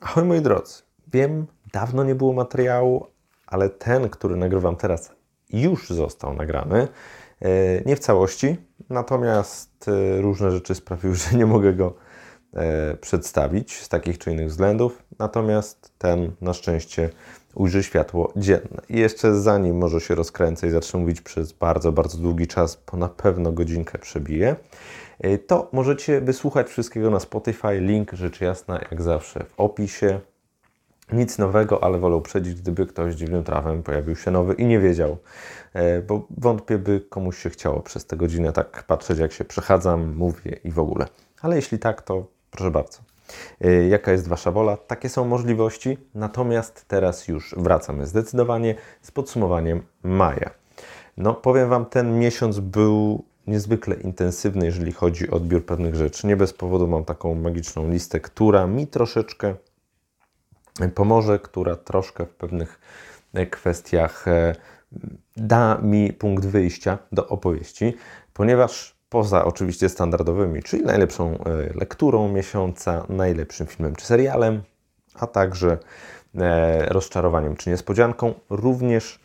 Ahoj moi drodzy, wiem, dawno nie było materiału, ale ten, który nagrywam teraz, już został nagrany. E, nie w całości, natomiast e, różne rzeczy sprawiły, że nie mogę go e, przedstawić z takich czy innych względów. Natomiast ten na szczęście ujrzy światło dzienne. I jeszcze zanim może się rozkręcę i zacznę mówić przez bardzo, bardzo długi czas, bo na pewno godzinkę przebiję, to możecie wysłuchać wszystkiego na Spotify. Link rzecz jasna, jak zawsze, w opisie. Nic nowego, ale wolę uprzedzić, gdyby ktoś dziwnym trawem pojawił się nowy i nie wiedział, bo wątpię, by komuś się chciało przez tę godzinę tak patrzeć, jak się przechadzam, mówię i w ogóle. Ale jeśli tak, to proszę bardzo. Jaka jest Wasza wola? Takie są możliwości, natomiast teraz już wracamy zdecydowanie z podsumowaniem maja. No, powiem Wam, ten miesiąc był niezwykle intensywny, jeżeli chodzi o odbiór pewnych rzeczy. Nie bez powodu mam taką magiczną listę, która mi troszeczkę pomoże, która troszkę w pewnych kwestiach da mi punkt wyjścia do opowieści, ponieważ poza oczywiście standardowymi, czyli najlepszą lekturą miesiąca, najlepszym filmem czy serialem, a także rozczarowaniem czy niespodzianką, również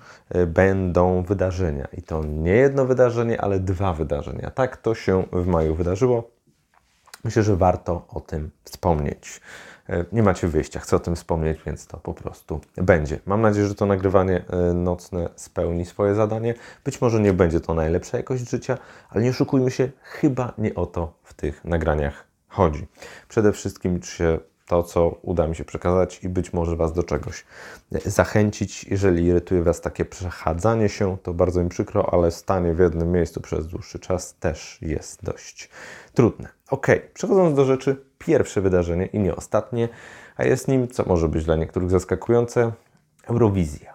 będą wydarzenia. I to nie jedno wydarzenie, ale dwa wydarzenia. Tak to się w maju wydarzyło. Myślę, że warto o tym wspomnieć. Nie macie wyjścia, chcę o tym wspomnieć, więc to po prostu będzie. Mam nadzieję, że to nagrywanie nocne spełni swoje zadanie. Być może nie będzie to najlepsza jakość życia, ale nie oszukujmy się, chyba nie o to w tych nagraniach chodzi. Przede wszystkim liczy się to, co uda mi się przekazać i być może Was do czegoś zachęcić. Jeżeli irytuje Was takie przechadzanie się, to bardzo mi przykro, ale stanie w jednym miejscu przez dłuższy czas też jest dość trudne. Ok, przechodząc do rzeczy, pierwsze wydarzenie i nie ostatnie, a jest nim, co może być dla niektórych zaskakujące, Eurowizja.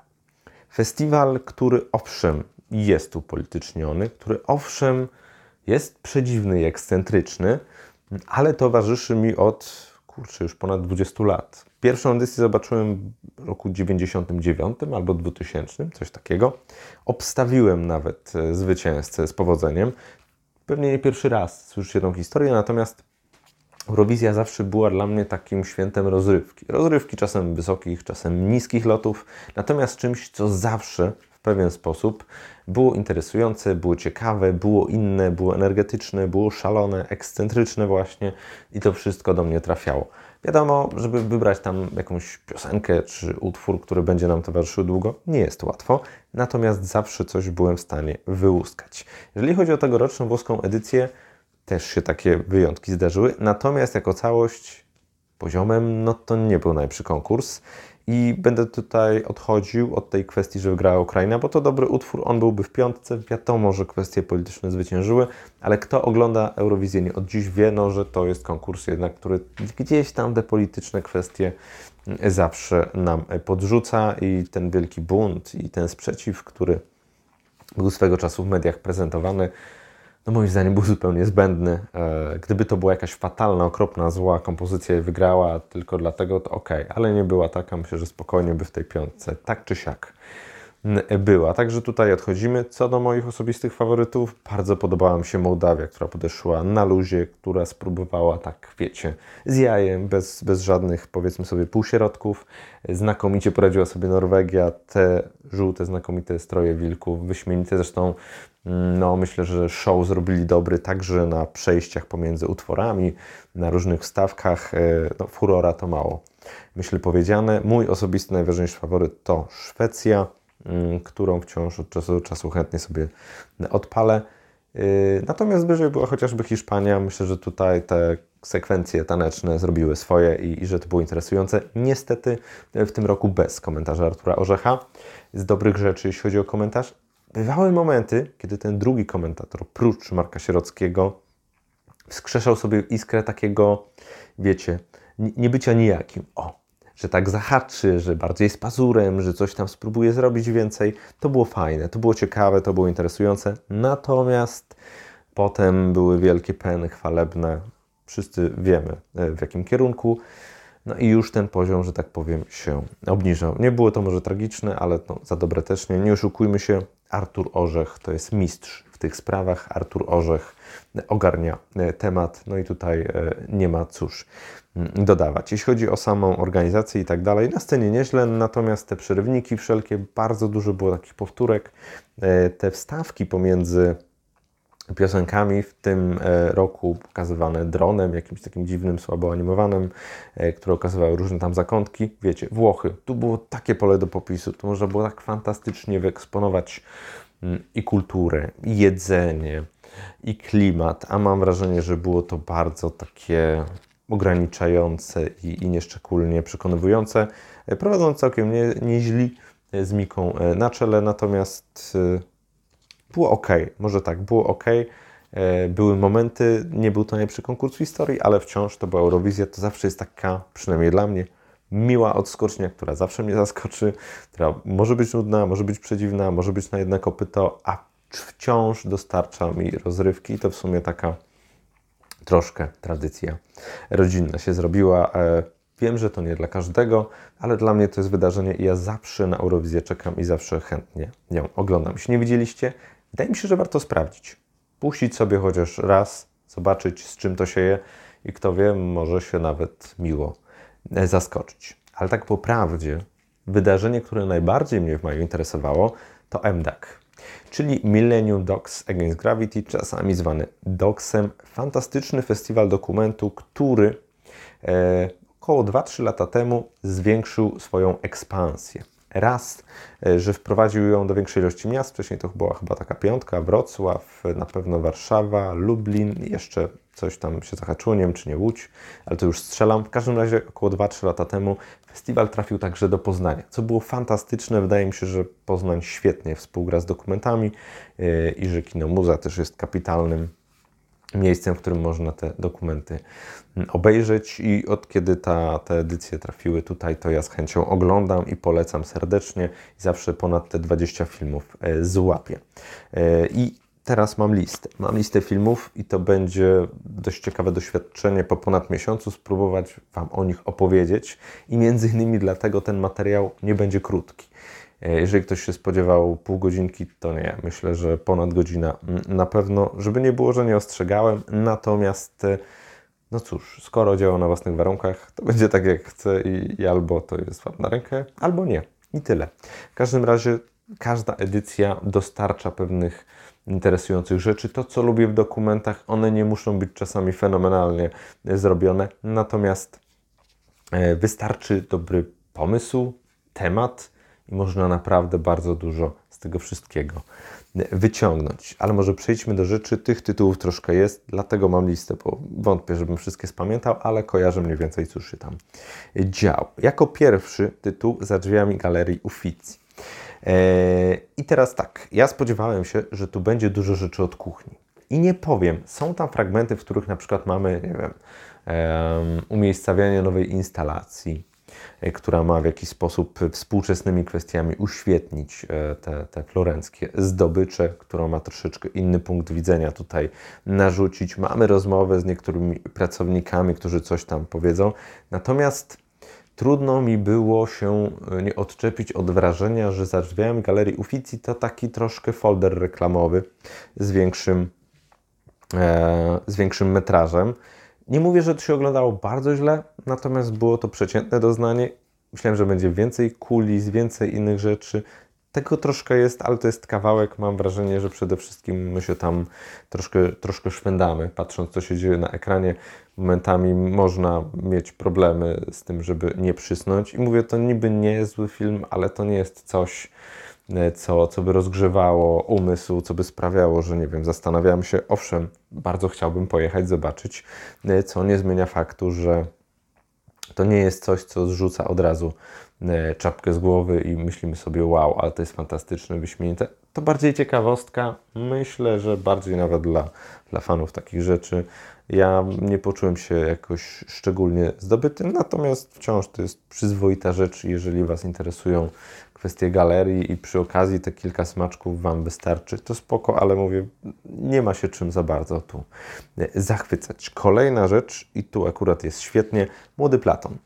Festiwal, który owszem jest upolityczniony, który owszem jest przedziwny i ekscentryczny, ale towarzyszy mi od kurczę, już ponad 20 lat. Pierwszą edycję zobaczyłem w roku 99 albo 2000, coś takiego. Obstawiłem nawet zwycięzcę z powodzeniem. Pewnie nie pierwszy raz słyszycie tą historię, natomiast Eurowizja zawsze była dla mnie takim świętem rozrywki. Rozrywki czasem wysokich, czasem niskich lotów, natomiast czymś, co zawsze w pewien sposób było interesujące, było ciekawe, było inne, było energetyczne, było szalone, ekscentryczne właśnie i to wszystko do mnie trafiało. Wiadomo, żeby wybrać tam jakąś piosenkę czy utwór, który będzie nam towarzyszył długo, nie jest łatwo, natomiast zawsze coś byłem w stanie wyłuskać. Jeżeli chodzi o tegoroczną włoską edycję, też się takie wyjątki zdarzyły, natomiast jako całość poziomem, no to nie był najlepszy konkurs. I będę tutaj odchodził od tej kwestii, że wygrała Ukraina, bo to dobry utwór, on byłby w piątce. Wiadomo, że kwestie polityczne zwyciężyły, ale kto ogląda Eurowizję nie od dziś wie, no, że to jest konkurs jednak, który gdzieś tam te polityczne kwestie zawsze nam podrzuca i ten wielki bunt i ten sprzeciw, który był swego czasu w mediach prezentowany, no moim zdaniem był zupełnie zbędny. Gdyby to była jakaś fatalna, okropna, zła kompozycja i wygrała tylko dlatego, to ok, ale nie była taka. Myślę, że spokojnie by w tej piątce tak czy siak była. Także tutaj odchodzimy. Co do moich osobistych faworytów, bardzo podobała mi się Mołdawia, która podeszła na luzie, która spróbowała tak, wiecie, z jajem, bez, bez żadnych, powiedzmy sobie, półśrodków. Znakomicie poradziła sobie Norwegia, te żółte, znakomite stroje wilków, wyśmienite zresztą no, myślę, że show zrobili dobry także na przejściach pomiędzy utworami, na różnych wstawkach. No, furora to mało, myślę, powiedziane. Mój osobisty najważniejszy faworyt to Szwecja, którą wciąż od czasu do czasu chętnie sobie odpalę. Natomiast wyżej była chociażby Hiszpania. Myślę, że tutaj te sekwencje taneczne zrobiły swoje i, i że to było interesujące. Niestety w tym roku bez komentarza Artura Orzecha. Z dobrych rzeczy, jeśli chodzi o komentarz, bywały momenty, kiedy ten drugi komentator, prócz Marka Sierockiego, wskrzeszał sobie iskrę takiego, wiecie, nie bycia nijakim. O, że tak zahaczy, że bardziej z pazurem, że coś tam spróbuje zrobić więcej. To było fajne, to było ciekawe, to było interesujące. Natomiast potem były wielkie peny chwalebne. Wszyscy wiemy w jakim kierunku. No i już ten poziom, że tak powiem, się obniżał. Nie było to może tragiczne, ale no, za dobre też nie. Nie oszukujmy się, Artur Orzech to jest mistrz w tych sprawach. Artur Orzech ogarnia temat, no i tutaj nie ma cóż mm, dodawać. Jeśli chodzi o samą organizację i tak dalej, na scenie nieźle, natomiast te przerywniki wszelkie, bardzo dużo było takich powtórek. Te wstawki pomiędzy piosenkami w tym e, roku pokazywane dronem, jakimś takim dziwnym, słabo animowanym, e, które okazywały różne tam zakątki. Wiecie, Włochy. Tu było takie pole do popisu, tu można było tak fantastycznie wyeksponować mm, i kulturę, i jedzenie, i klimat, a mam wrażenie, że było to bardzo takie ograniczające i, i nieszczególnie przekonywujące, e, prowadząc całkiem nie, nieźli z Miką na czele, natomiast było ok, może tak, było ok. E, były momenty, nie był to najlepszy konkurs historii, ale wciąż to była Eurowizja, to zawsze jest taka, przynajmniej dla mnie, miła odskocznia, która zawsze mnie zaskoczy, która może być nudna, może być przedziwna, może być na jedno kopyto, a wciąż dostarcza mi rozrywki i to w sumie taka troszkę tradycja rodzinna się zrobiła. E, wiem, że to nie dla każdego, ale dla mnie to jest wydarzenie i ja zawsze na Eurowizję czekam i zawsze chętnie ją oglądam. Jeśli nie widzieliście, Wydaje mi się, że warto sprawdzić. Puścić sobie chociaż raz, zobaczyć z czym to się je i kto wie, może się nawet miło e, zaskoczyć. Ale tak po prawdzie, wydarzenie, które najbardziej mnie w maju interesowało, to MDAC, czyli Millennium Docs Against Gravity, czasami zwany DOCSem. Fantastyczny festiwal dokumentu, który e, około 2-3 lata temu zwiększył swoją ekspansję. Raz, e, że wprowadził ją do większej ilości miast. Wcześniej to była chyba taka piątka, Wrocław, na pewno Warszawa, Lublin, jeszcze coś tam się zahaczyło, nie wiem czy nie Łódź, ale to już strzelam. W każdym razie około 2-3 lata temu festiwal trafił także do Poznania, co było fantastyczne. Wydaje mi się, że Poznań świetnie współgra z dokumentami e, i że Kino Muza też jest kapitalnym miejscem, w którym można te dokumenty mm, obejrzeć i od kiedy ta, te edycje trafiły tutaj, to ja z chęcią oglądam i polecam serdecznie zawsze ponad te 20 filmów e, złapię. E, I teraz mam listę. Mam listę filmów i to będzie dość ciekawe doświadczenie po ponad miesiącu spróbować Wam o nich opowiedzieć i między innymi dlatego ten materiał nie będzie krótki. E, jeżeli ktoś się spodziewał pół godzinki, to nie. Myślę, że ponad godzina mm, na pewno, żeby nie było, że nie ostrzegałem. Natomiast, e, no cóż, skoro działa na własnych warunkach, to będzie tak jak chcę i, i albo to jest wam na rękę, albo nie. I tyle. W każdym razie każda edycja dostarcza pewnych interesujących rzeczy. To, co lubię w dokumentach, one nie muszą być czasami fenomenalnie zrobione, natomiast e, wystarczy dobry pomysł, temat, i można naprawdę bardzo dużo z tego wszystkiego wyciągnąć. Ale może przejdźmy do rzeczy. Tych tytułów troszkę jest, dlatego mam listę, bo wątpię, żebym wszystkie spamiętał, ale kojarzę mniej więcej, cóż się tam działo. Jako pierwszy tytuł za drzwiami galerii Uffizi. Eee, I teraz tak, ja spodziewałem się, że tu będzie dużo rzeczy od kuchni. I nie powiem, są tam fragmenty, w których na przykład mamy, nie wiem, um, umiejscawianie nowej instalacji, E, która ma w jakiś sposób współczesnymi kwestiami uświetnić e, te, te florenckie zdobycze, którą ma troszeczkę inny punkt widzenia tutaj narzucić. Mamy rozmowę z niektórymi pracownikami, którzy coś tam powiedzą, natomiast trudno mi było się e, nie odczepić od wrażenia, że za drzwiami Galerii Uffizi to taki troszkę folder reklamowy z większym, e, z większym metrażem. Nie mówię, że to się oglądało bardzo źle, natomiast było to przeciętne doznanie. Myślałem, że będzie więcej kulis, więcej innych rzeczy. Tego troszkę jest, ale to jest kawałek. Mam wrażenie, że przede wszystkim my się tam troszkę, troszkę szwendamy, patrząc, co się dzieje na ekranie. Momentami można mieć problemy z tym, żeby nie przysnąć. I mówię, to niby nie jest zły film, ale to nie jest coś, co, co by rozgrzewało umysł, co by sprawiało, że nie wiem, zastanawiam się, owszem, bardzo chciałbym pojechać, zobaczyć, e, co nie zmienia faktu, że to nie jest coś, co zrzuca od razu e, czapkę z głowy i myślimy sobie, wow, ale to jest fantastyczne, wyśmienite. To bardziej ciekawostka, myślę, że bardziej nawet dla, dla fanów takich rzeczy. Ja nie poczułem się jakoś szczególnie zdobytym, natomiast wciąż to jest przyzwoita rzecz, jeżeli Was interesują kwestie galerii i przy okazji te kilka smaczków Wam wystarczy, to spoko, ale mówię, nie ma się czym za bardzo tu zachwycać. Kolejna rzecz, i tu akurat jest świetnie, Młody Platon.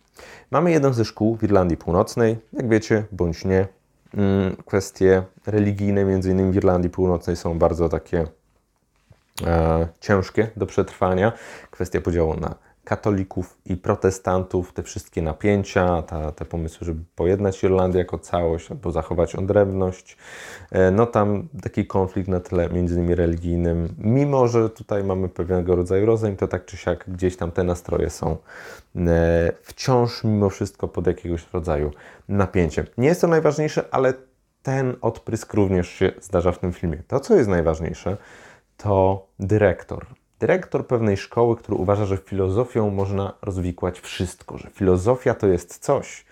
Mamy jeden ze szkół w Irlandii Północnej, jak wiecie, bądź nie, mm, kwestie religijne, między innymi w Irlandii Północnej, są bardzo takie e, ciężkie do przetrwania. Kwestia podziału na katolików i protestantów, te wszystkie napięcia, ta, te pomysły, żeby pojednać Irlandię jako całość albo zachować odrębność. E, no tam taki konflikt na tle między innymi religijnym, mimo że tutaj mamy pewnego rodzaju rozejm, to tak czy siak gdzieś tam te nastroje są e, wciąż mimo wszystko pod jakiegoś rodzaju napięciem. Nie jest to najważniejsze, ale ten odprysk również się zdarza w tym filmie. To, co jest najważniejsze, to dyrektor dyrektor pewnej szkoły, który uważa, że filozofią można rozwikłać wszystko, że filozofia to jest coś,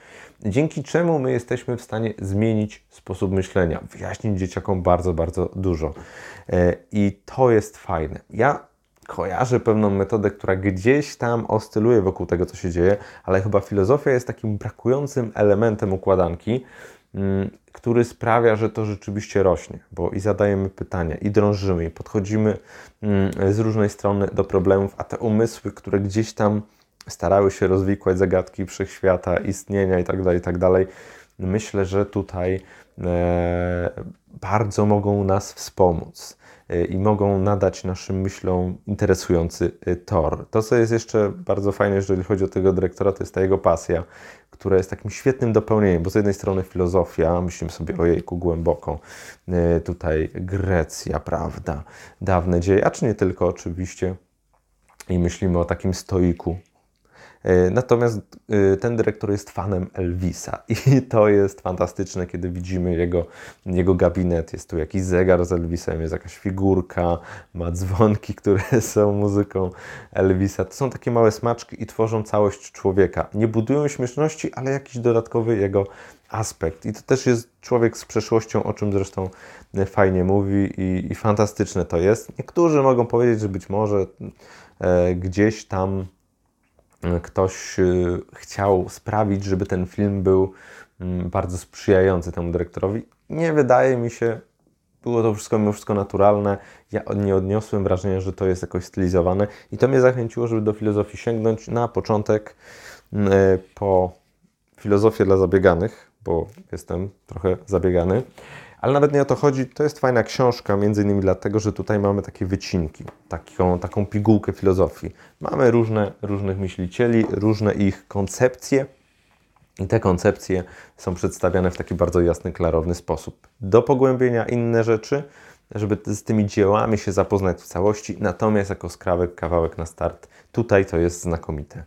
dzięki czemu my jesteśmy w stanie zmienić sposób myślenia, wyjaśnić dzieciakom bardzo, bardzo dużo. E, I to jest fajne. Ja kojarzę pewną metodę, która gdzieś tam oscyluje wokół tego, co się dzieje, ale chyba filozofia jest takim brakującym elementem układanki, który sprawia, że to rzeczywiście rośnie, bo i zadajemy pytania, i drążymy, i podchodzimy mm, z różnej strony do problemów, a te umysły, które gdzieś tam starały się rozwikłać zagadki wszechświata, istnienia itd., tak itd., tak myślę, że tutaj e, bardzo mogą nas wspomóc e, i mogą nadać naszym myślom interesujący e, tor. To, co jest jeszcze bardzo fajne, jeżeli chodzi o tego dyrektora, to jest ta jego pasja które jest takim świetnym dopełnieniem, bo z jednej strony filozofia, myślimy sobie o jejku głęboko, e, tutaj Grecja, prawda, dawne dzieje, a czy nie tylko oczywiście, i myślimy o takim stoiku, natomiast e, ten dyrektor jest fanem Elvisa i to jest fantastyczne, kiedy widzimy jego, jego gabinet. Jest tu jakiś zegar z Elvisem, jest jakaś figurka, ma dzwonki, które są muzyką Elvisa. To są takie małe smaczki i tworzą całość człowieka. Nie budują śmieszności, ale jakiś dodatkowy jego aspekt. I to też jest człowiek z przeszłością, o czym zresztą fajnie mówi i, i fantastyczne to jest. Niektórzy mogą powiedzieć, że być może e, gdzieś tam ktoś y, chciał sprawić, żeby ten film był mm, bardzo sprzyjający temu dyrektorowi. Nie wydaje mi się, było to wszystko mimo wszystko naturalne. Ja nie odniosłem wrażenia, że to jest jakoś stylizowane i to mnie zachęciło, żeby do filozofii sięgnąć na początek mm, e, po filozofię dla zabieganych, bo jestem trochę zabiegany. Ale nawet nie o to chodzi, to jest fajna książka, między innymi dlatego, że tutaj mamy takie wycinki, taką, taką pigułkę filozofii. Mamy różne, różnych myślicieli, różne ich koncepcje i te koncepcje są przedstawiane w taki bardzo jasny, klarowny sposób. Do pogłębienia inne rzeczy, żeby z tymi dziełami się zapoznać w całości, natomiast jako skrawek, kawałek na start, tutaj to jest znakomite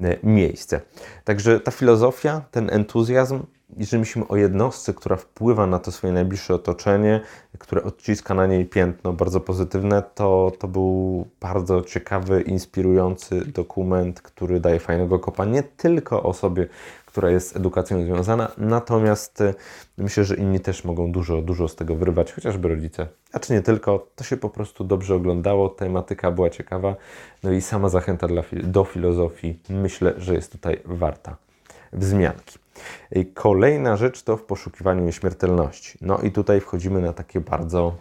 e, miejsce. Także ta filozofia, ten entuzjazm jeżeli myślimy o jednostce, która wpływa na to swoje najbliższe otoczenie, które odciska na niej piętno bardzo pozytywne, to, to był bardzo ciekawy, inspirujący dokument, który daje fajnego kopa nie tylko osobie, która jest z edukacją związana, natomiast y, myślę, że inni też mogą dużo, dużo z tego wyrywać, chociażby rodzice. A czy nie tylko, to się po prostu dobrze oglądało, tematyka była ciekawa, no i sama zachęta dla, do filozofii myślę, że jest tutaj warta wzmianki. Kolejna rzecz to w poszukiwaniu nieśmiertelności. No i tutaj wchodzimy na takie bardzo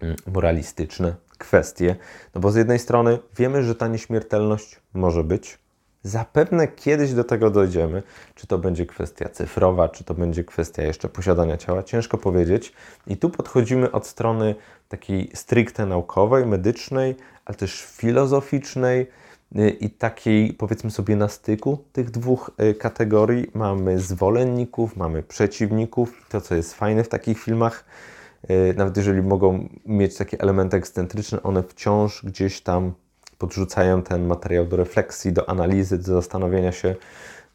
mm, moralistyczne kwestie, no bo z jednej strony wiemy, że ta nieśmiertelność może być, Zapewne kiedyś do tego dojdziemy. Czy to będzie kwestia cyfrowa, czy to będzie kwestia jeszcze posiadania ciała, ciężko powiedzieć. I tu podchodzimy od strony takiej stricte naukowej, medycznej, ale też filozoficznej, i takiej, powiedzmy sobie, na styku tych dwóch y, kategorii mamy zwolenników, mamy przeciwników. To, co jest fajne w takich filmach, y, nawet jeżeli mogą mieć takie elementy ekscentryczne, one wciąż gdzieś tam podrzucają ten materiał do refleksji, do analizy, do zastanowienia się,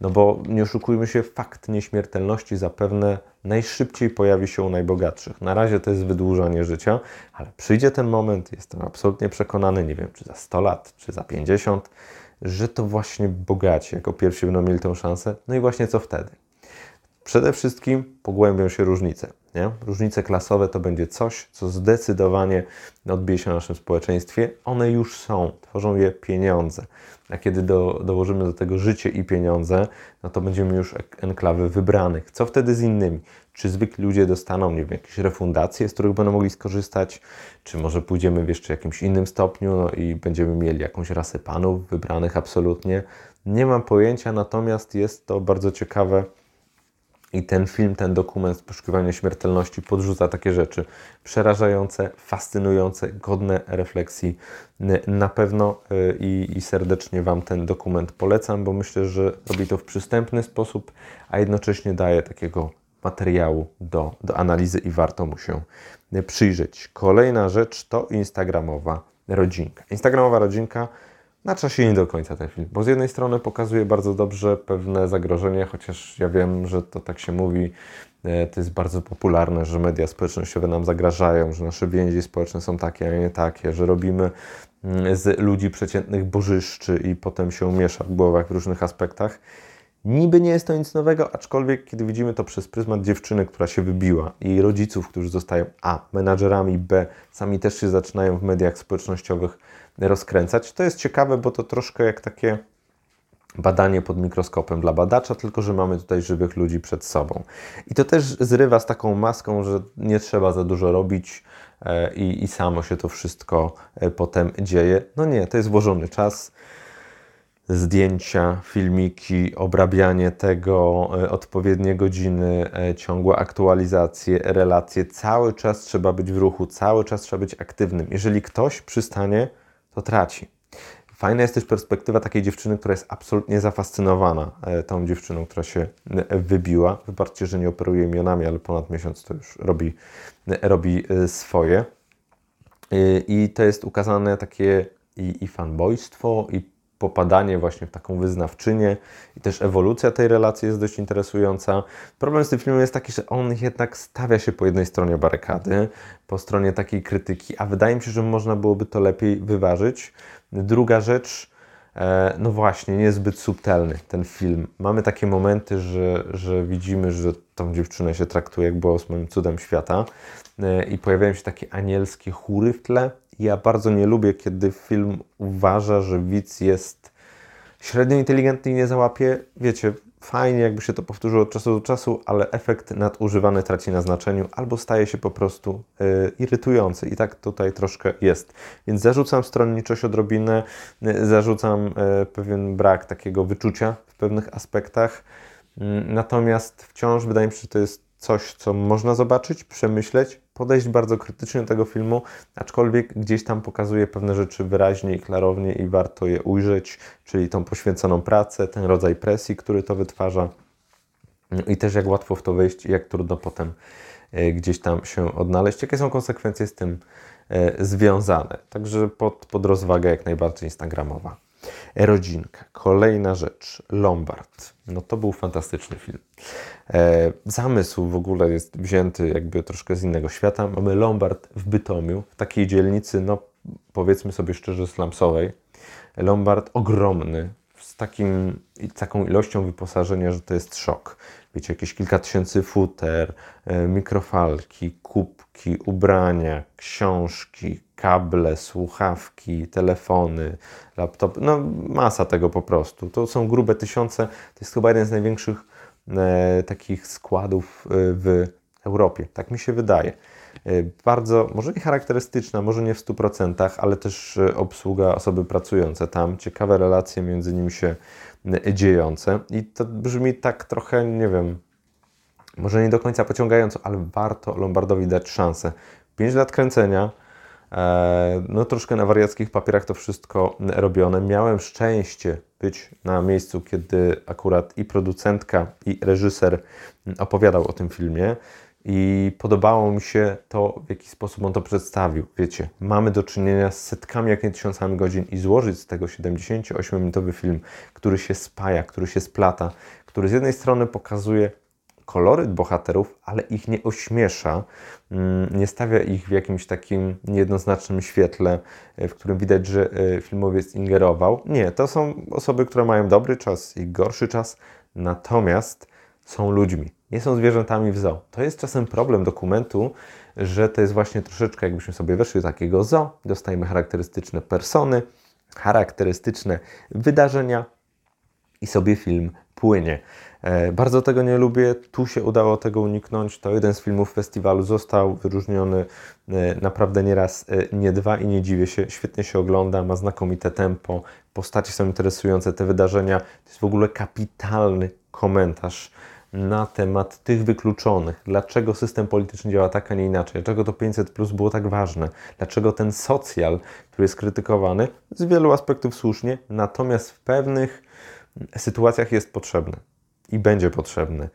no bo nie oszukujmy się, fakt nieśmiertelności zapewne najszybciej pojawi się u najbogatszych. Na razie to jest wydłużanie życia, ale przyjdzie ten moment, jestem absolutnie przekonany, nie wiem czy za 100 lat, czy za 50, że to właśnie bogaci jako pierwsi będą mieli tę szansę. No i właśnie co wtedy? Przede wszystkim pogłębią się różnice. Nie? Różnice klasowe to będzie coś, co zdecydowanie odbije się na naszym społeczeństwie. One już są, tworzą je pieniądze. A kiedy do, dołożymy do tego życie i pieniądze, no to będziemy już enklawy wybranych. Co wtedy z innymi? Czy zwykli ludzie dostaną, nie wiem, jakieś refundacje, z których będą mogli skorzystać? Czy może pójdziemy w jeszcze jakimś innym stopniu no i będziemy mieli jakąś rasę panów wybranych absolutnie? Nie mam pojęcia, natomiast jest to bardzo ciekawe I ten film, ten dokument Poszukiwanie śmiertelności podrzuca takie rzeczy przerażające, fascynujące, godne refleksji. Na pewno y, i, i, serdecznie Wam ten dokument polecam, bo myślę, że robi to w przystępny sposób, a jednocześnie daje takiego materiału do, do analizy i warto mu się przyjrzeć. Kolejna rzecz to Instagramowa rodzinka. Instagramowa rodzinka na czasie nie do końca ten film, bo z jednej strony pokazuje bardzo dobrze pewne zagrożenie, chociaż ja wiem, że to tak się mówi, e, to jest bardzo popularne, że media społecznościowe nam zagrażają, że nasze więzi społeczne są takie, a nie takie, że robimy mm, z ludzi przeciętnych bożyszczy i potem się miesza w głowach w różnych aspektach. Niby nie jest to nic nowego, aczkolwiek kiedy widzimy to przez pryzmat dziewczyny, która się wybiła i rodziców, którzy zostają A, menadżerami, B, sami też się zaczynają w mediach społecznościowych rozkręcać, to jest ciekawe, bo to troszkę jak takie badanie pod mikroskopem dla badacza, tylko że mamy tutaj żywych ludzi przed sobą. I to też zrywa z taką maską, że nie trzeba za dużo robić e, i, i samo się to wszystko e, potem dzieje. No nie, to jest włożony czas zdjęcia, filmiki, obrabianie tego, e, odpowiednie godziny, ciągłe aktualizacje, relacje. Cały czas trzeba być w ruchu, cały czas trzeba być aktywnym. Jeżeli ktoś przystanie, to traci. Fajna jest też perspektywa takiej dziewczyny, która jest absolutnie zafascynowana e, tą dziewczyną, która się wybiła. Wybaczcie, że nie operuję imionami, ale ponad miesiąc to już robi, robi swoje. I to jest ukazane takie i, i fanbojstwo, i popadanie właśnie w taką wyznawczynię i też ewolucja tej relacji jest dość interesująca. Problem z tym filmem jest taki, że on jednak stawia się po jednej stronie barykady, po stronie takiej krytyki, a wydaje mi się, że można byłoby to lepiej wyważyć. Druga rzecz, e, no właśnie, niezbyt subtelny ten film. Mamy takie momenty, że, że widzimy, że tą dziewczynę się traktuje jak była ósmym cudem świata e, i pojawiają się takie anielskie chóry w tle, ja bardzo nie lubię, kiedy film uważa, że widz jest średnio inteligentny i nie załapie. Wiecie, fajnie jakby się to powtórzyło od czasu do czasu, ale efekt nadużywany traci na znaczeniu albo staje się po prostu y, irytujący. I tak tutaj troszkę jest. Więc zarzucam stronniczość odrobinę, y, zarzucam y, pewien brak takiego wyczucia w pewnych aspektach. Mm, natomiast wciąż wydaje mi się, że to jest coś, co można zobaczyć, przemyśleć, podejść bardzo krytycznie do tego filmu, aczkolwiek gdzieś tam pokazuje pewne rzeczy wyraźnie i klarownie i warto je ujrzeć, czyli tą poświęconą pracę, ten rodzaj presji, który to wytwarza i też jak łatwo w to wejść i jak trudno potem e, gdzieś tam się odnaleźć, jakie są konsekwencje z tym e, związane. Także pod, pod rozwagę jak najbardziej instagramowa. Rodzinka. Kolejna rzecz. Lombard. No to był fantastyczny film. E, zamysł w ogóle jest wzięty jakby troszkę z innego świata. Mamy Lombard w Bytomiu, w takiej dzielnicy, no powiedzmy sobie szczerze, slumsowej. Lombard ogromny, z takim, taką ilością wyposażenia, że to jest szok. Wiecie, jakieś kilka tysięcy futer, e, mikrofalki, kubki, ubrania, książki, kable, słuchawki, telefony, laptopy, no masa tego po prostu. To są grube tysiące, to jest chyba jeden z największych e, takich składów e, w Europie, tak mi się wydaje. E, bardzo, może nie charakterystyczna, może nie w 100%, ale też obsługa osoby pracujące tam, ciekawe relacje między nimi się dziejące i to brzmi tak trochę, nie wiem, może nie do końca pociągająco, ale warto Lombardowi dać szansę. 5 lat kręcenia, no troszkę na wariackich papierach to wszystko robione. Miałem szczęście być na miejscu, kiedy akurat i producentka, i reżyser opowiadał o tym filmie. I podobało mi się to, w jaki sposób on to przedstawił. Wiecie, mamy do czynienia z setkami, jak nie tysiącami godzin i złożyć z tego 78-minutowy film, który się spaja, który się splata, który z jednej strony pokazuje koloryt bohaterów, ale ich nie ośmiesza, mm, nie stawia ich w jakimś takim niejednoznacznym świetle, e, w którym widać, że e, filmowiec ingerował. Nie, to są osoby, które mają dobry czas i gorszy czas, natomiast są ludźmi, nie są zwierzętami w zoo. To jest czasem problem dokumentu, że to jest właśnie troszeczkę, jakbyśmy sobie weszli do takiego zoo, dostajemy charakterystyczne persony, charakterystyczne wydarzenia i sobie film płynie. E, bardzo tego nie lubię, tu się udało tego uniknąć. To jeden z filmów festiwalu został wyróżniony e, naprawdę nie raz, e, nie dwa i nie dziwię się. Świetnie się ogląda, ma znakomite tempo, postacie są interesujące, te wydarzenia. To jest w ogóle kapitalny komentarz na temat tych wykluczonych, dlaczego system polityczny działa tak, a nie inaczej, dlaczego to 500 plus było tak ważne, dlaczego ten socjal, który jest krytykowany, z wielu aspektów słusznie, natomiast w pewnych sytuacjach jest potrzebny i będzie potrzebny.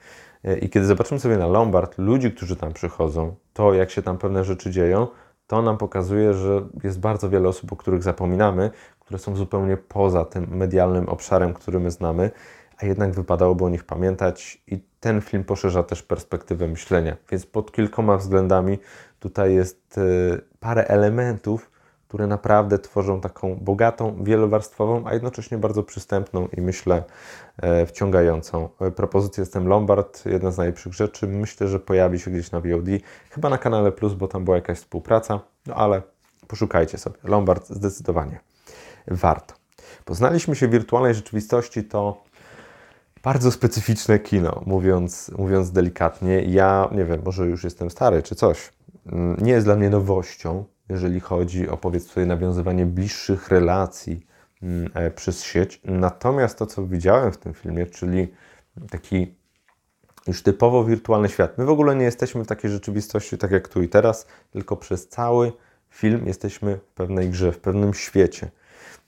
I kiedy zobaczymy sobie na Lombard ludzi, którzy tam przychodzą, to jak się tam pewne rzeczy dzieją, to nam pokazuje, że jest bardzo wiele osób, o których zapominamy, które są zupełnie poza tym medialnym obszarem, który my znamy, jednak wypadałoby o nich pamiętać i ten film poszerza też perspektywę myślenia. Więc pod kilkoma względami tutaj jest e, parę elementów, które naprawdę tworzą taką bogatą, wielowarstwową, a jednocześnie bardzo przystępną i myślę e, wciągającą. E, propozycja jestem Lombard, jedna z najlepszych rzeczy. Myślę, że pojawi się gdzieś na VOD, chyba na kanale Plus, bo tam była jakaś współpraca, no ale poszukajcie sobie. Lombard zdecydowanie warto. Poznaliśmy się w wirtualnej rzeczywistości, to bardzo specyficzne kino, mówiąc, mówiąc delikatnie. Ja nie wiem, może już jestem stary czy coś. Mm, nie jest dla mnie nowością, jeżeli chodzi o powiedzmy nawiązywanie bliższych relacji mm, e, przez sieć. Natomiast to, co widziałem w tym filmie, czyli taki już typowo wirtualny świat. My w ogóle nie jesteśmy w takiej rzeczywistości, tak jak tu i teraz, tylko przez cały film jesteśmy w pewnej grze, w pewnym świecie.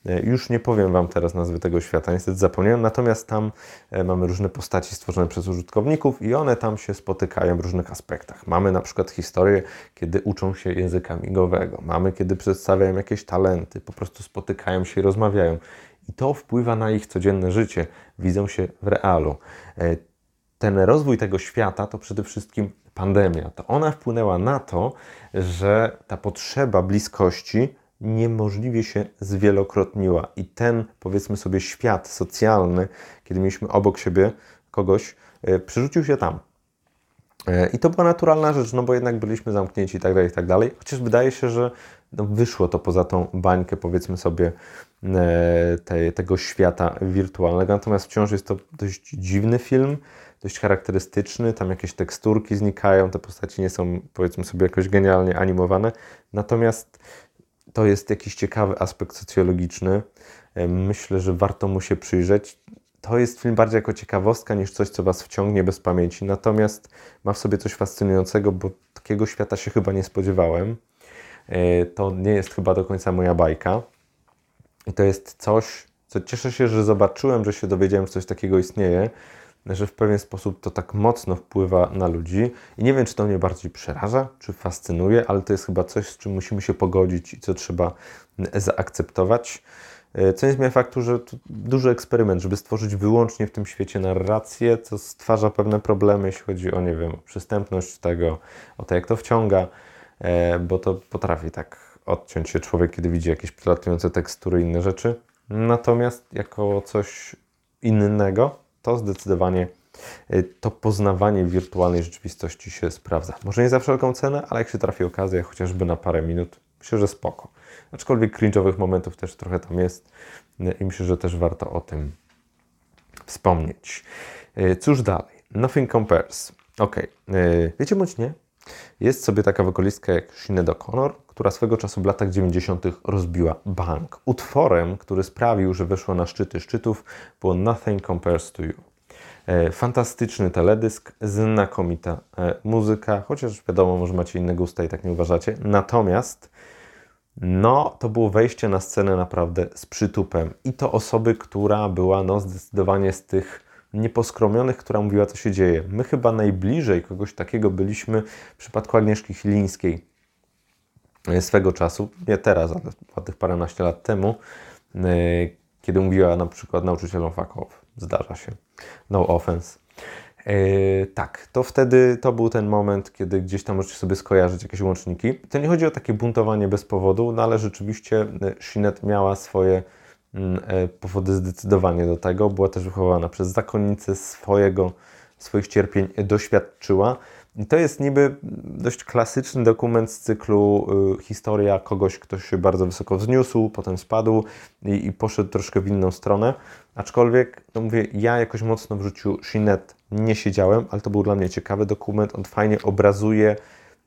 E, już nie powiem Wam teraz nazwy tego świata, niestety zapomniałem, natomiast tam e, mamy różne postaci stworzone przez użytkowników i one tam się spotykają w różnych aspektach. Mamy na przykład historię, kiedy uczą się języka migowego, mamy kiedy przedstawiają jakieś talenty, po prostu spotykają się i rozmawiają. I to wpływa na ich codzienne życie, widzą się w realu. E, ten rozwój tego świata to przede wszystkim pandemia. To ona wpłynęła na to, że ta potrzeba bliskości niemożliwie się zwielokrotniła. I ten, powiedzmy sobie, świat socjalny, kiedy mieliśmy obok siebie kogoś, e, przerzucił się tam. E, I to była naturalna rzecz, no bo jednak byliśmy zamknięci i tak dalej, i tak dalej. Chociaż wydaje się, że no wyszło to poza tą bańkę, powiedzmy sobie, e, te, tego świata wirtualnego. Natomiast wciąż jest to dość dziwny film, dość charakterystyczny. Tam jakieś teksturki znikają, te postaci nie są, powiedzmy sobie, jakoś genialnie animowane. Natomiast to jest jakiś ciekawy aspekt socjologiczny. Myślę, że warto mu się przyjrzeć. To jest film bardziej jako ciekawostka niż coś, co Was wciągnie bez pamięci. Natomiast ma w sobie coś fascynującego, bo takiego świata się chyba nie spodziewałem. E, to nie jest chyba do końca moja bajka. I to jest coś, co cieszę się, że zobaczyłem, że się dowiedziałem, że coś takiego istnieje, że w pewien sposób to tak mocno wpływa na ludzi. I nie wiem, czy to mnie bardziej przeraża, czy fascynuje, ale to jest chyba coś, z czym musimy się pogodzić i co trzeba zaakceptować. E, co nie zmienia faktu, że to duży eksperyment, żeby stworzyć wyłącznie w tym świecie narrację, co stwarza pewne problemy, jeśli chodzi o, nie wiem, przystępność tego, o to, jak to wciąga, e, bo to potrafi tak odciąć się człowiek, kiedy widzi jakieś przelatujące tekstury inne rzeczy. Natomiast jako coś innego, to zdecydowanie y, to poznawanie wirtualnej rzeczywistości się sprawdza. Może nie za wszelką cenę, ale jak się trafi okazja, chociażby na parę minut, myślę, że spoko. Aczkolwiek cringe'owych momentów też trochę tam jest y, i myślę, że też warto o tym wspomnieć. Y, cóż dalej? Nothing Compares. Ok, wiecie bądź nie, jest sobie taka wokalistka jak Sinead O'Connor, która swego czasu w latach 90. rozbiła bank. Utworem, który sprawił, że weszła na szczyty szczytów, było Nothing Compares to You. E, fantastyczny teledysk, znakomita e, muzyka, chociaż wiadomo, może macie inne gusta i tak nie uważacie. Natomiast no, to było wejście na scenę naprawdę z przytupem. I to osoby, która była no, zdecydowanie z tych nieposkromionych, która mówiła, co się dzieje. My chyba najbliżej kogoś takiego byliśmy w przypadku Agnieszki Chilińskiej swego czasu, nie teraz, ale tych paręnaście lat temu, e, kiedy mówiła na przykład nauczycielom fakow. Zdarza się. No offense. Yy, tak, to wtedy to był ten moment, kiedy gdzieś tam możecie sobie skojarzyć jakieś łączniki. To nie chodzi o takie buntowanie bez powodu, no ale rzeczywiście Shinet miała swoje Mm, e, powody zdecydowanie do tego. Była też wychowana przez zakonnicę swojego, swoich cierpień doświadczyła. I to jest niby dość klasyczny dokument z cyklu y, historia kogoś, kto się bardzo wysoko wzniósł, potem spadł i, i, poszedł troszkę w inną stronę. Aczkolwiek, no mówię, ja jakoś mocno w życiu Shinet nie siedziałem, ale to był dla mnie ciekawy dokument. On fajnie obrazuje,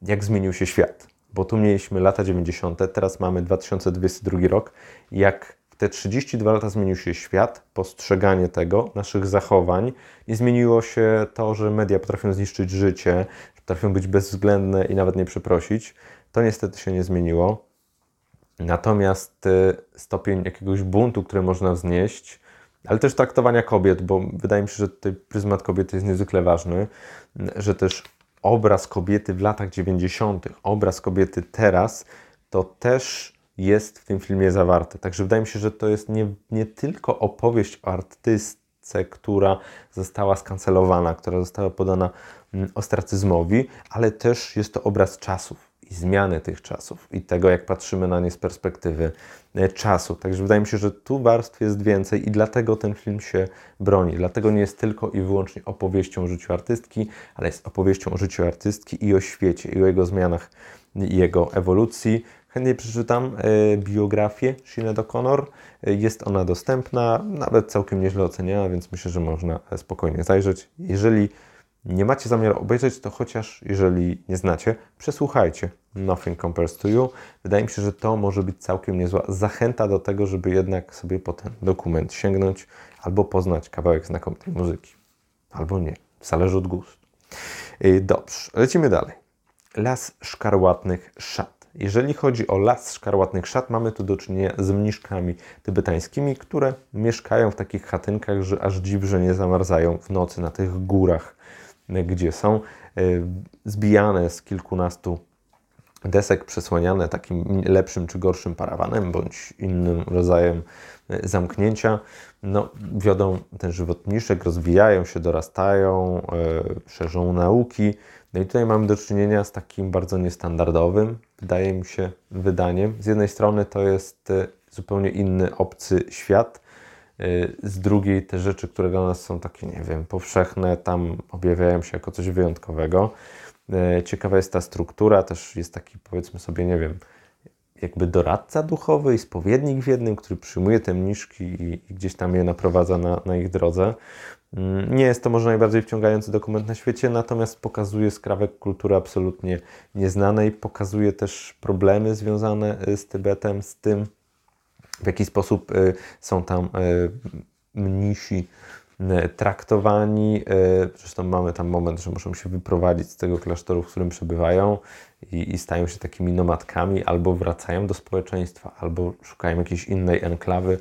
jak zmienił się świat. Bo tu mieliśmy lata 90., teraz mamy 2022 rok, jak te 32 lata zmienił się świat, postrzeganie tego, naszych zachowań. Nie zmieniło się to, że media potrafią zniszczyć życie, potrafią być bezwzględne i nawet nie przeprosić. To niestety się nie zmieniło. Natomiast y, stopień jakiegoś buntu, który można wznieść, ale też traktowania kobiet, bo wydaje mi się, że tutaj pryzmat kobiety jest niezwykle ważny, że też obraz kobiety w latach 90., obraz kobiety teraz, to też jest w tym filmie zawarte. Także wydaje mi się, że to jest nie, nie tylko opowieść o artystce, która została skancelowana, która została podana mm, ostracyzmowi, ale też jest to obraz czasów i zmiany tych czasów i tego, jak patrzymy na nie z perspektywy e, czasu. Także wydaje mi się, że tu warstw jest więcej i dlatego ten film się broni. Dlatego nie jest tylko i wyłącznie opowieścią o życiu artystki, ale jest opowieścią o życiu artystki i o świecie, i o jego zmianach, i jego ewolucji. Chętnie przeczytam e, biografię Sinead O'Connor. E, jest ona dostępna, nawet całkiem nieźle oceniana, więc myślę, że można spokojnie zajrzeć. Jeżeli nie macie zamiaru obejrzeć, to chociaż jeżeli nie znacie, przesłuchajcie Nothing Compares to You. Wydaje mi się, że to może być całkiem niezła zachęta do tego, żeby jednak sobie po ten dokument sięgnąć albo poznać kawałek znakomitej muzyki. Albo nie. Zależy od gustu. Dobrze, lecimy dalej. Las szkarłatnych szat. Jeżeli chodzi o las szkarłatnych szat, mamy tu do czynienia z mniszkami tybetańskimi, które mieszkają w takich chatynkach, że aż dziw, że nie zamarzają w nocy na tych górach gdzie są e, zbijane z kilkunastu desek, przesłaniane takim lepszym czy gorszym parawanem bądź innym rodzajem e, zamknięcia. No, wiodą ten żywotniczek, rozwijają się, dorastają, e, szerzą nauki. No i tutaj mamy do czynienia z takim bardzo niestandardowym, wydaje mi się, wydaniem. Z jednej strony to jest zupełnie inny, obcy świat, z drugiej te rzeczy, które dla nas są takie, nie wiem, powszechne, tam objawiają się jako coś wyjątkowego. E, ciekawa jest ta struktura, też jest taki, powiedzmy sobie, nie wiem, jakby doradca duchowy i spowiednik w jednym, który przyjmuje te mniszki i, i gdzieś tam je naprowadza na, na ich drodze. Mm, nie jest to może najbardziej wciągający dokument na świecie, natomiast pokazuje skrawek kultury absolutnie nieznanej, pokazuje też problemy związane z Tybetem, z tym, w jaki sposób y, są tam y, mnisi y, traktowani. Zresztą mamy tam moment, że muszą się wyprowadzić z tego klasztoru, w którym przebywają i, i stają się takimi nomadkami, albo wracają do społeczeństwa, albo szukają jakiejś innej enklawy.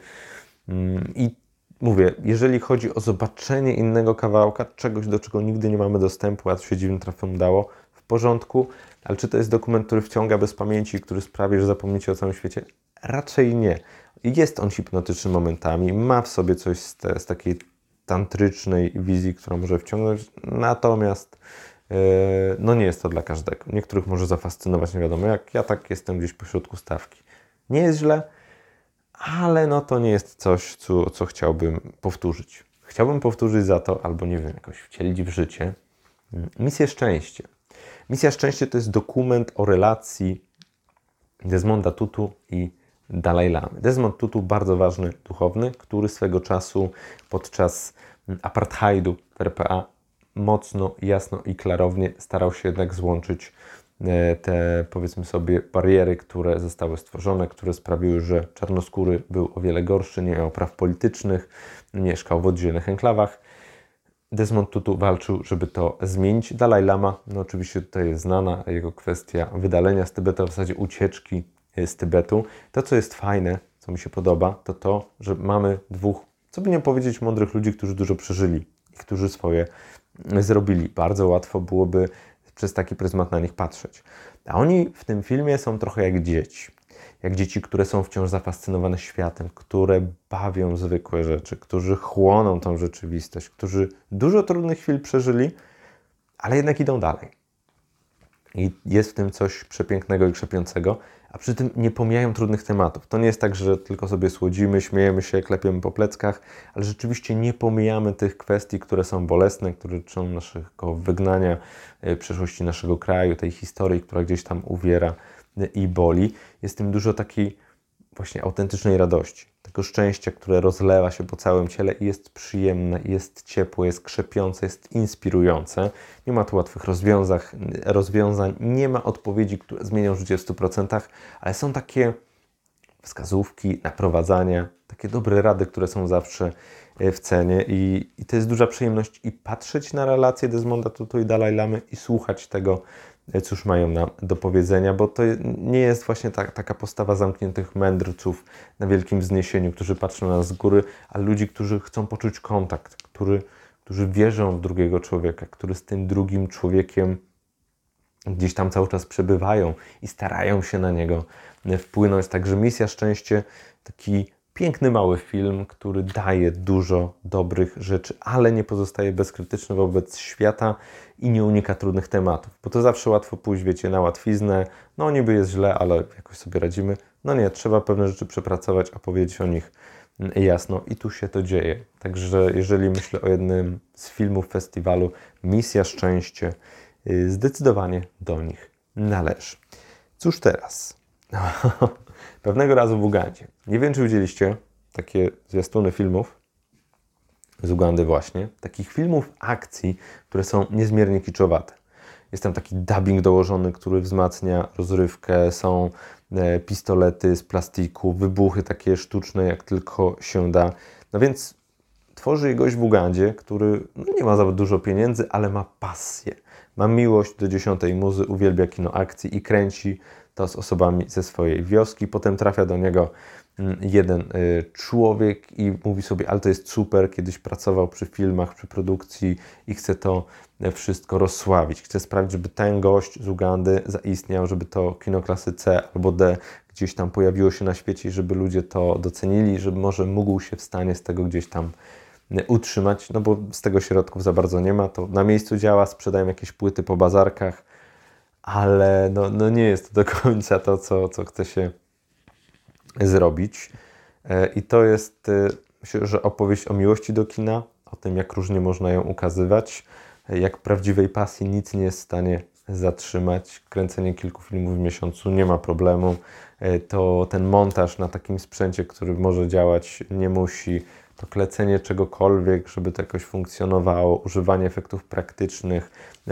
Mm, I mówię, jeżeli chodzi o zobaczenie innego kawałka, czegoś, do czego nigdy nie mamy dostępu, a to się dziwnym trafem dało, w porządku, ale czy to jest dokument, który wciąga bez pamięci, który sprawi, że zapomnicie o całym świecie? Raczej nie. Jest on hipnotyczny momentami, ma w sobie coś z, te, z takiej tantrycznej wizji, która może wciągnąć, natomiast no nie jest to dla każdego. Niektórych może zafascynować, nie wiadomo jak. Ja tak jestem gdzieś pośrodku stawki. Nie jest źle, ale no to nie jest coś, co, co chciałbym powtórzyć. Chciałbym powtórzyć za to, albo nie wiem, jakoś wcielić w życie mm, misję szczęście. Misja szczęście to jest dokument o relacji Desmonda Tutu i Dalaj Lamy. Desmond Tutu, bardzo ważny duchowny, który swego czasu podczas apartheidu w RPA mocno, jasno i klarownie starał się jednak złączyć e, te, powiedzmy sobie, bariery, które zostały stworzone, które sprawiły, że czarnoskóry był o wiele gorszy, nie miał praw politycznych, mieszkał w oddzielnych enklawach. Desmond Tutu walczył, żeby to zmienić. Dalaj Lama, no oczywiście tutaj jest znana jego kwestia wydalenia z Tybetu, w zasadzie ucieczki z Tybetu. To, co jest fajne, co mi się podoba, to to, że mamy dwóch, co by nie powiedzieć, mądrych ludzi, którzy dużo przeżyli i którzy swoje zrobili. Bardzo łatwo byłoby przez taki pryzmat na nich patrzeć. A oni w tym filmie są trochę jak dzieci. Jak dzieci, które są wciąż zafascynowane światem, które bawią zwykłe rzeczy, którzy chłoną tą rzeczywistość, którzy dużo trudnych chwil przeżyli, ale jednak idą dalej. I jest w tym coś przepięknego i krzepiącego, a przy tym nie pomijają trudnych tematów. To nie jest tak, że tylko sobie słodzimy, śmiejemy się, klepiemy po pleckach, ale rzeczywiście nie pomijamy tych kwestii, które są bolesne, które dotyczą naszego wygnania, e, przeszłości naszego kraju, tej historii, która gdzieś tam uwiera e, i boli. Jest tym dużo takiej właśnie autentycznej radości, tego szczęścia, które rozlewa się po całym ciele i jest przyjemne, jest ciepłe, jest krzepiące, jest inspirujące. Nie ma tu łatwych rozwiązań, rozwiązań nie ma odpowiedzi, które zmienią życie w 100%, ale są takie wskazówki, naprowadzania, takie dobre rady, które są zawsze e, w cenie i, i to jest duża przyjemność i patrzeć na relacje Desmonda Tutu i Dalai Lamy i słuchać tego, cóż mają nam do powiedzenia, bo to nie jest właśnie ta, taka postawa zamkniętych mędrców na wielkim wzniesieniu, którzy patrzą na nas z góry, a ludzi, którzy chcą poczuć kontakt, który, którzy wierzą w drugiego człowieka, który z tym drugim człowiekiem gdzieś tam cały czas przebywają i starają się na niego wpłynąć. Także Misja Szczęście, taki piękny mały film, który daje dużo dobrych rzeczy, ale nie pozostaje bezkrytyczny wobec świata i nie unika trudnych tematów, bo to zawsze łatwo pójść, wiecie, na łatwiznę, no niby jest źle, ale jakoś sobie radzimy. No nie, trzeba pewne rzeczy przepracować, a powiedzieć o nich jasno i tu się to dzieje. Także jeżeli myślę o jednym z filmów festiwalu Misja Szczęście, y, zdecydowanie do nich należy. Cóż teraz? Pewnego razu w Ugandzie. Nie wiem, czy widzieliście takie zwiastuny filmów z Ugandy właśnie. Takich filmów akcji, które są niezmiernie kiczowate. Jest tam taki dubbing dołożony, który wzmacnia rozrywkę. Są e, pistolety z plastiku, wybuchy takie sztuczne, jak tylko się da. No więc tworzy je gość w Ugandzie, który no nie ma za dużo pieniędzy, ale ma pasję. Ma miłość do dziesiątej muzy, uwielbia kino akcji i kręci to z osobami ze swojej wioski. Potem trafia do niego mm, jeden y, człowiek i mówi sobie, ale to jest super, kiedyś pracował przy filmach, przy produkcji i chce to e, wszystko rozsławić. Chce sprawić, żeby ten gość z Ugandy zaistniał, żeby to kino klasy C albo D gdzieś tam pojawiło się na świecie żeby ludzie to docenili, żeby może mógł się w stanie z tego gdzieś tam e, utrzymać, no bo z tego środków za bardzo nie ma, to na miejscu działa, sprzedają jakieś płyty po bazarkach, ale no, no nie jest to do końca to, co, co chce się zrobić. E, I to jest, e, myślę, że opowieść o miłości do kina, o tym, jak różnie można ją ukazywać, e, jak prawdziwej pasji nic nie jest w stanie zatrzymać. Kręcenie kilku filmów w miesiącu nie ma problemu. To ten montaż na takim sprzęcie, który może działać, nie musi to klecenie czegokolwiek, żeby to jakoś funkcjonowało, używanie efektów praktycznych,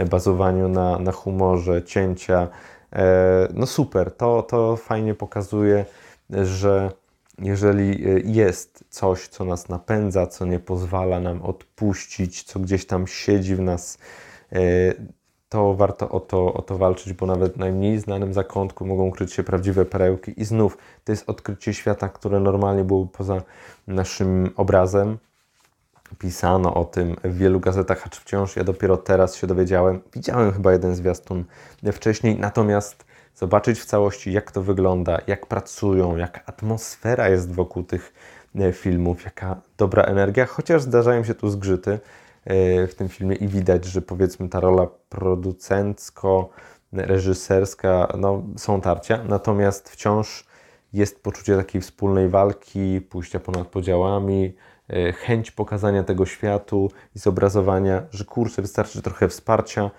bazowaniu na, na humorze, cięcia. E, no super, to, to fajnie pokazuje, że jeżeli jest coś, co nas napędza, co nie pozwala nam odpuścić, co gdzieś tam siedzi w nas, e, to warto o to, o to walczyć, bo nawet w najmniej znanym zakątku mogą kryć się prawdziwe perełki. I znów to jest odkrycie świata, które normalnie byłoby poza naszym obrazem. Pisano o tym w wielu gazetach, acz wciąż ja dopiero teraz się dowiedziałem. Widziałem chyba jeden zwiastun wcześniej, natomiast zobaczyć w całości, jak to wygląda, jak pracują, jaka atmosfera jest wokół tych e, filmów, jaka dobra energia, chociaż zdarzają się tu zgrzyty w tym filmie i widać, że powiedzmy ta rola producencko reżyserska, no, są tarcia, natomiast wciąż jest poczucie takiej wspólnej walki, pójścia ponad podziałami, e, chęć pokazania tego światu i zobrazowania, że kurczę, wystarczy trochę wsparcia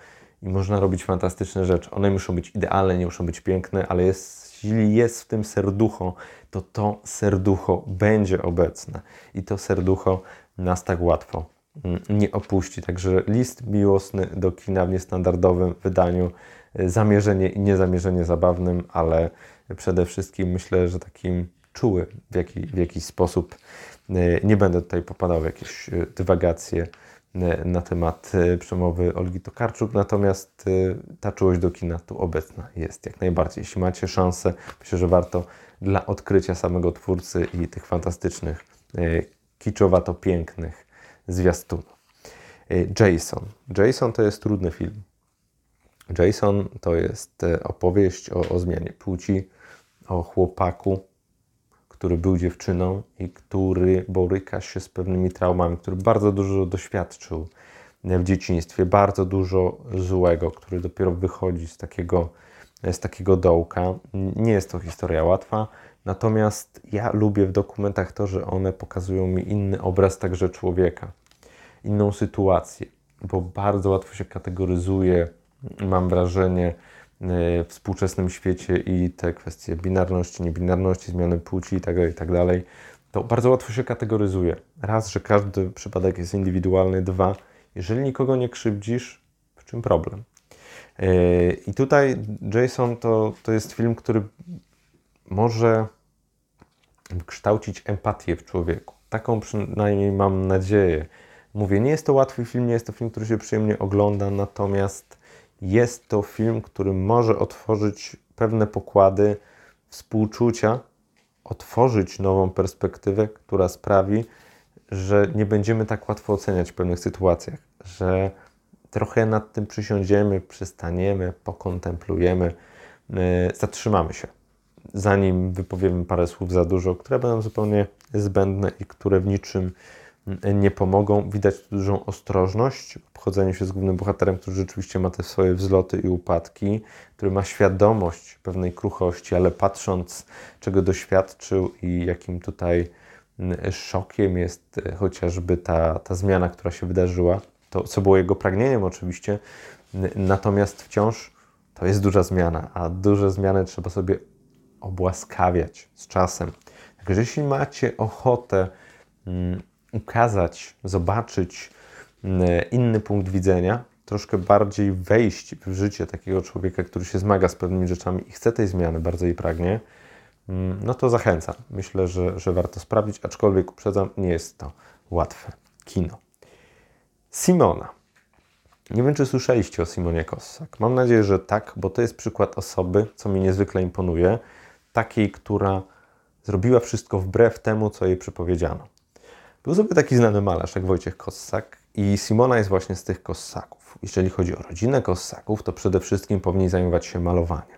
i można robić fantastyczne rzeczy. One muszą być idealne, nie muszą być piękne, ale jest, jeśli jest w tym serducho, to to serducho będzie obecne i to serducho nas tak łatwo nie opuści. Także list miłosny do kina w niestandardowym wydaniu, y, zamierzenie i niezamierzenie zabawnym, ale przede wszystkim myślę, że takim czuły w, jaki, w jakiś sposób. Y, nie będę tutaj popadał w jakieś y, dywagacje na temat przemowy Olgi Tokarczuk, natomiast ta czułość do kina tu obecna jest jak najbardziej. Jeśli macie szansę, myślę, że warto dla odkrycia samego twórcy i tych fantastycznych, kiczowato pięknych zwiastunu. Y, Jason. Jason to jest trudny film. Jason to jest e, opowieść o, o zmianie płci, o chłopaku, który był dziewczyną i który boryka się z pewnymi traumami, który bardzo dużo doświadczył w dzieciństwie, bardzo dużo złego, który dopiero wychodzi z takiego, z takiego dołka. Nie jest to historia łatwa, natomiast ja lubię w dokumentach to, że one pokazują mi inny obraz także człowieka inną sytuację, bo bardzo łatwo się kategoryzuje, mam wrażenie, e, w współczesnym świecie i te kwestie binarności, niebinarności, zmiany płci itd., tak itd., tak to bardzo łatwo się kategoryzuje. Raz, że każdy przypadek jest indywidualny, dwa, jeżeli nikogo nie krzywdzisz, w czym problem? E, I tutaj Jason to, to jest film, który może kształcić empatię w człowieku. Taką przynajmniej mam nadzieję. Mówię, nie jest to łatwy film, nie jest to film, który się przyjemnie ogląda, natomiast jest to film, który może otworzyć pewne pokłady współczucia, otworzyć nową perspektywę, która sprawi, że nie będziemy tak łatwo oceniać w pewnych sytuacjach, że trochę nad tym przysiądziemy, przystaniemy, pokontemplujemy, e, zatrzymamy się, zanim wypowiemy parę słów za dużo, które będą zupełnie zbędne i które w niczym nie pomogą. Widać dużą ostrożność w obchodzeniu się z głównym bohaterem, który rzeczywiście ma te swoje wzloty i upadki, który ma świadomość pewnej kruchości, ale patrząc, czego doświadczył i jakim tutaj szokiem jest e, chociażby ta, ta zmiana, która się wydarzyła, to co było jego pragnieniem oczywiście, natomiast wciąż to jest duża zmiana, a duże zmiany trzeba sobie obłaskawiać z czasem. Także jeśli macie ochotę ukazać, zobaczyć mm, inny punkt widzenia, troszkę bardziej wejść w życie takiego człowieka, który się zmaga z pewnymi rzeczami i chce tej zmiany, bardzo jej pragnie, mm, no to zachęcam. Myślę, że, że warto sprawdzić, aczkolwiek uprzedzam, nie jest to łatwe kino. Simona. Nie wiem, czy słyszeliście o Simonie Kossak. Mam nadzieję, że tak, bo to jest przykład osoby, co mi niezwykle imponuje, takiej, która zrobiła wszystko wbrew temu, co jej przypowiedziano. Był sobie taki znany malarz jak Wojciech Kossak i Simona jest właśnie z tych Kossaków. Jeżeli chodzi o rodzinę Kossaków, to przede wszystkim powinni zajmować się malowaniem.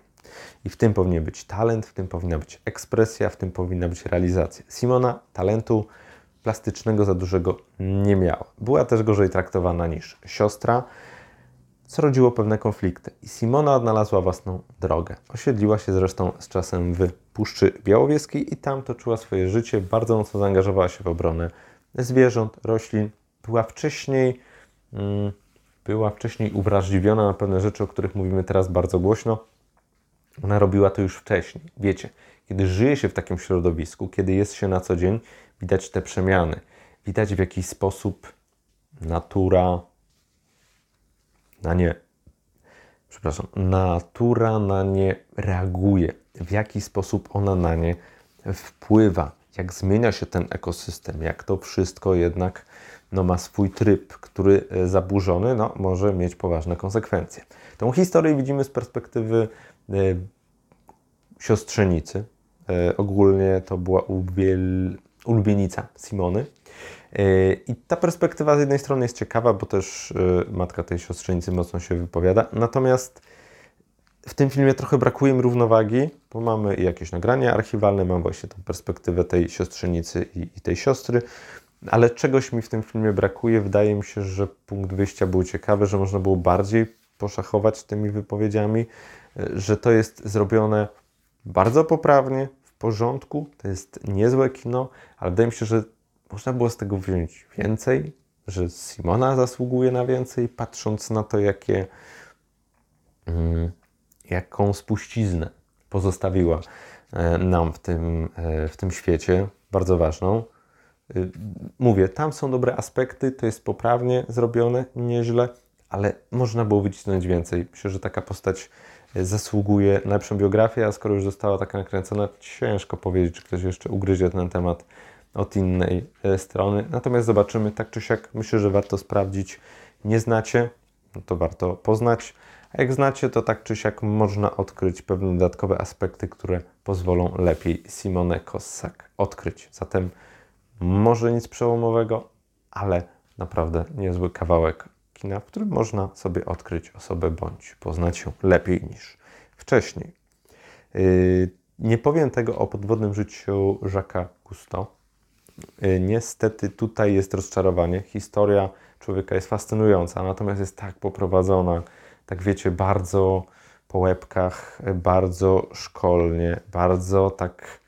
I w tym powinien być talent, w tym powinna być ekspresja, w tym powinna być realizacja. Simona talentu plastycznego za dużego nie miała. Była też gorzej traktowana niż siostra, co rodziło pewne konflikty. I Simona odnalazła własną drogę. Osiedliła się zresztą z czasem w Puszczy Białowieskiej i tam toczyła swoje życie. Bardzo mocno zaangażowała się w obronę zwierząt, roślin. Była wcześniej, mm, była wcześniej uwrażliwiona na pewne rzeczy, o których mówimy teraz bardzo głośno. Ona robiła to już wcześniej. Wiecie, kiedy żyje się w takim środowisku, kiedy jest się na co dzień, widać te przemiany. Widać w jaki sposób natura na nie, przepraszam, natura na nie reaguje, w jaki sposób ona na nie wpływa, jak zmienia się ten ekosystem, jak to wszystko jednak no, ma swój tryb, który e, zaburzony no, może mieć poważne konsekwencje. Tą historię widzimy z perspektywy e, siostrzenicy. E, ogólnie to była uwiel ulubienica Simony. I ta perspektywa z jednej strony jest ciekawa, bo też matka tej siostrzenicy mocno się wypowiada. Natomiast w tym filmie trochę brakuje mi równowagi, bo mamy jakieś nagrania archiwalne, mam właśnie tą perspektywę tej siostrzenicy i, i tej siostry, ale czegoś mi w tym filmie brakuje. Wydaje mi się, że punkt wyjścia był ciekawy, że można było bardziej poszachować tymi wypowiedziami, że to jest zrobione bardzo poprawnie, porządku, to jest niezłe kino, ale wydaje mi się, że można było z tego wziąć więcej, że Simona zasługuje na więcej, patrząc na to, jakie, mm, jaką spuściznę pozostawiła e, nam w tym, e, w tym świecie, bardzo ważną. Y, mówię, tam są dobre aspekty, to jest poprawnie zrobione, nieźle, ale można było wycisnąć więcej. Myślę, że taka postać zasługuje na lepszą biografię, a skoro już została taka nakręcona, ciężko powiedzieć, czy ktoś jeszcze ugryzie ten temat od innej e, strony. Natomiast zobaczymy, tak czy siak, myślę, że warto sprawdzić. Nie znacie, no to warto poznać, a jak znacie, to tak czy siak można odkryć pewne dodatkowe aspekty, które pozwolą lepiej Simone Kossak odkryć. Zatem może nic przełomowego, ale naprawdę niezły kawałek kina, w którym można sobie odkryć osobę bądź poznać ją lepiej niż wcześniej. Yy, nie powiem tego o podwodnym życiu Jacques'a Cousteau. Yy, niestety tutaj jest rozczarowanie. Historia człowieka jest fascynująca, natomiast jest tak poprowadzona, tak wiecie, bardzo po łebkach, bardzo szkolnie, bardzo tak.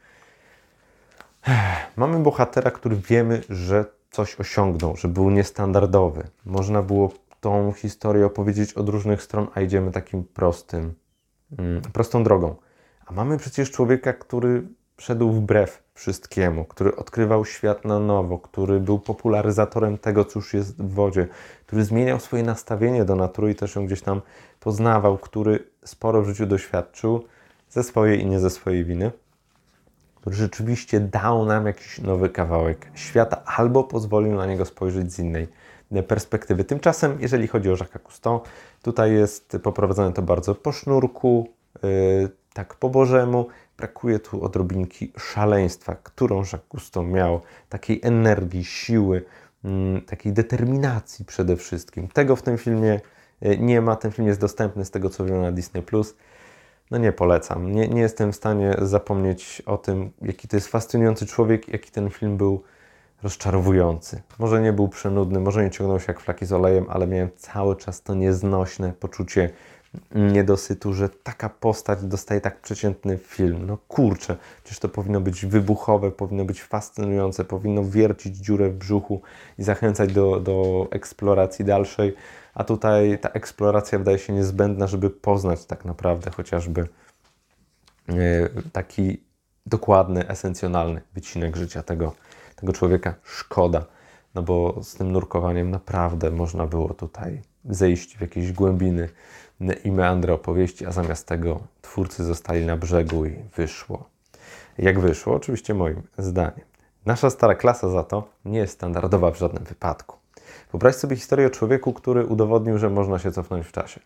Mamy bohatera, który wiemy, że coś osiągnął, że był niestandardowy. Można było tą historię opowiedzieć od różnych stron, a idziemy takim prostym, mm, prostą drogą. A mamy przecież człowieka, który szedł wbrew wszystkiemu, który odkrywał świat na nowo, który był popularyzatorem tego, co już jest w wodzie, który zmieniał swoje nastawienie do natury i też ją gdzieś tam poznawał, który sporo w życiu doświadczył ze swojej i nie ze swojej winy. który rzeczywiście dał nam jakiś nowy kawałek świata albo pozwolił na niego spojrzeć z innej perspektywy. Tymczasem, jeżeli chodzi o Jacques'a Cousteau, tutaj jest poprowadzone to bardzo po sznurku, yy, tak po bożemu. Brakuje tu odrobinki szaleństwa, którą Jacques Cousteau miał, takiej energii, siły, yy, takiej determinacji przede wszystkim. Tego w tym filmie yy, nie ma. Ten film jest dostępny z tego, co wiem na Disney+. No nie polecam. Nie, nie jestem w stanie zapomnieć o tym, jaki to jest fascynujący człowiek, jaki ten film był rozczarowujący. Może nie był przenudny, może nie ciągnął się jak flaki z olejem, ale miałem cały czas to nieznośne poczucie niedosytu, że taka postać dostaje tak przeciętny film. No kurczę, przecież to powinno być wybuchowe, powinno być fascynujące, powinno wiercić dziurę w brzuchu i zachęcać do, do eksploracji dalszej, a tutaj ta eksploracja wydaje się niezbędna, żeby poznać tak naprawdę chociażby e, taki dokładny, esencjonalny wycinek życia tego, tego człowieka. Szkoda, no bo z tym nurkowaniem naprawdę można było tutaj zejść w jakieś głębiny i meandry opowieści, a zamiast tego twórcy zostali na brzegu i wyszło. Jak wyszło? Oczywiście moim zdaniem. Nasza stara klasa za to nie jest standardowa w żadnym wypadku. Wyobraź sobie historię o człowieku, który udowodnił, że można się cofnąć w czasie.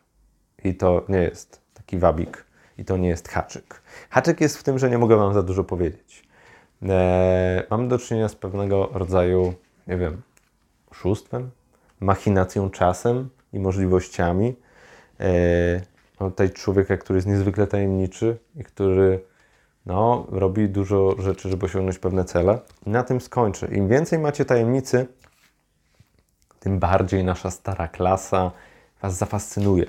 I to nie jest taki wabik, i to nie jest haczyk. Haczyk jest w tym, że nie mogę Wam za dużo powiedzieć. Eee, mam do czynienia z pewnego rodzaju, nie wiem, oszustwem, machinacją czasem i możliwościami. Mam tutaj człowieka, który jest niezwykle tajemniczy i który no, robi dużo rzeczy, żeby osiągnąć pewne cele. I na tym skończę. Im więcej macie tajemnicy, tym bardziej nasza stara klasa Was zafascynuje.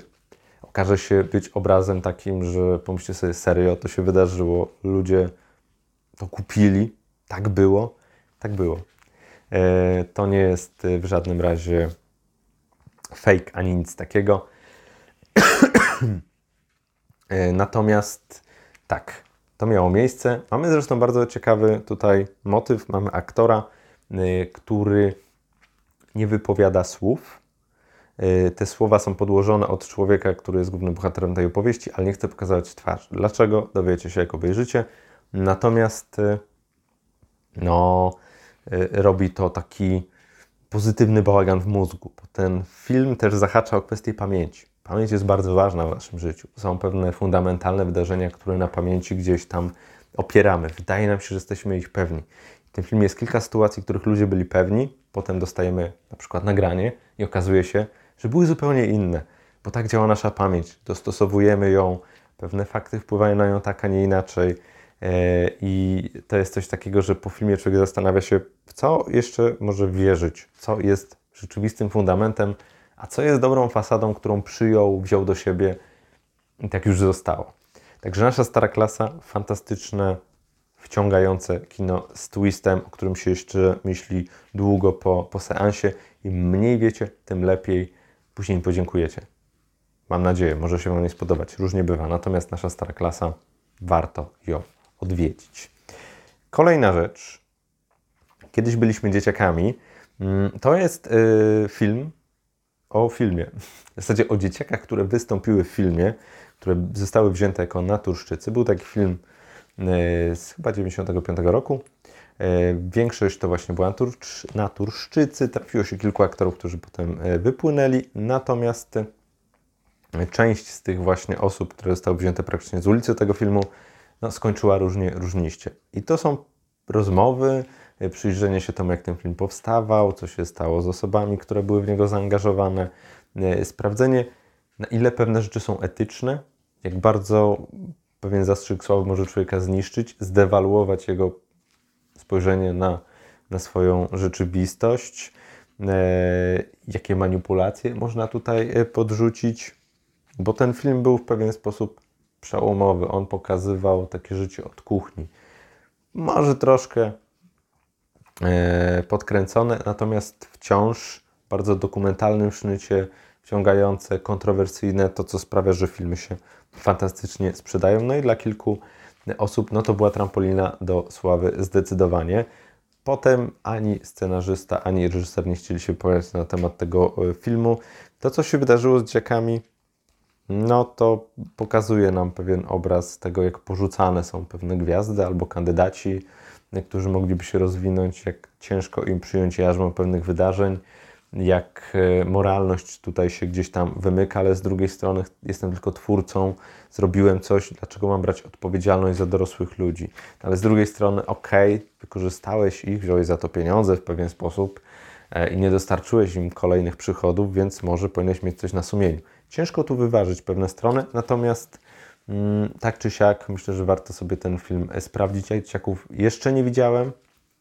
Okaże się być obrazem takim, że pomyślcie sobie serio, to się wydarzyło, ludzie to kupili, tak było, tak było. E, to nie jest w żadnym razie fake ani nic takiego. E, natomiast tak, to miało miejsce. Mamy zresztą bardzo ciekawy tutaj motyw. Mamy aktora, y, który nie wypowiada słów. Y, te słowa są podłożone od człowieka, który jest głównym bohaterem tej opowieści, ale nie chce pokazać twarz. Dlaczego? Dowiecie się, jak obejrzycie. Natomiast no, robi to taki pozytywny bałagan w mózgu, ten film też zahacza o kwestię pamięci. Pamięć jest bardzo ważna w naszym życiu. Są pewne fundamentalne wydarzenia, które na pamięci gdzieś tam opieramy. Wydaje nam się, że jesteśmy ich pewni. W tym filmie jest kilka sytuacji, których ludzie byli pewni, potem dostajemy na przykład nagranie i okazuje się, że były zupełnie inne, bo tak działa nasza pamięć. Dostosowujemy ją, pewne fakty wpływają na nią tak, a nie inaczej. E, I to jest coś takiego, że po filmie człowiek zastanawia się, w co jeszcze może wierzyć, co jest rzeczywistym fundamentem, a co jest dobrą fasadą, którą przyjął, wziął do siebie i tak już zostało. Także nasza stara klasa, fantastyczne, wciągające kino z twistem, o którym się jeszcze myśli długo po, po seansie. Im mniej wiecie, tym lepiej. Później podziękujecie. Mam nadzieję, może się Wam nie spodobać. Różnie bywa. Natomiast nasza stara klasa, warto ją odwiedzić. Kolejna rzecz. Kiedyś byliśmy dzieciakami. Mm, to jest yy, film o filmie. W zasadzie o dzieciakach, które wystąpiły w filmie, które zostały wzięte jako naturszczycy. Był taki film e, z chyba 95 roku. E, większość to właśnie była naturszczycy. Trafiło się kilku aktorów, którzy potem e, wypłynęli. Natomiast część z tych właśnie osób, które zostały wzięte praktycznie z ulicy tego filmu, no, skończyła różnie, różniście. I to są rozmowy, przyjrzenie się temu, jak ten film powstawał, co się stało z osobami, które były w niego zaangażowane, e, sprawdzenie, na ile pewne rzeczy są etyczne, jak bardzo pewien zastrzyk sławy może człowieka zniszczyć, zdewaluować jego spojrzenie na, na swoją rzeczywistość, e, jakie manipulacje można tutaj e, podrzucić, bo ten film był w pewien sposób przełomowy. On pokazywał takie życie od kuchni. Może troszkę E, podkręcone, natomiast wciąż bardzo dokumentalnym sznycie, wciągające, kontrowersyjne, to co sprawia, że filmy się fantastycznie sprzedają. No i dla kilku osób, no to była trampolina do sławy zdecydowanie. Potem ani scenarzysta, ani reżyser nie chcieli się wypowiadać na temat tego e, filmu. To, co się wydarzyło z dzieciakami, no to pokazuje nam pewien obraz tego, jak porzucane są pewne gwiazdy albo kandydaci, którzy mogliby się rozwinąć, jak ciężko im przyjąć jarzmo pewnych wydarzeń, jak e, moralność tutaj się gdzieś tam wymyka, ale z drugiej strony jestem tylko twórcą, zrobiłem coś, dlaczego mam brać odpowiedzialność za dorosłych ludzi? Ale z drugiej strony, okej, okay, wykorzystałeś ich, wziąłeś za to pieniądze w pewien sposób e, i nie dostarczyłeś im kolejnych przychodów, więc może powinieneś mieć coś na sumieniu. Ciężko tu wyważyć pewne strony, natomiast tak czy siak myślę, że warto sobie ten film sprawdzić. Ja dzieciaków jeszcze nie widziałem,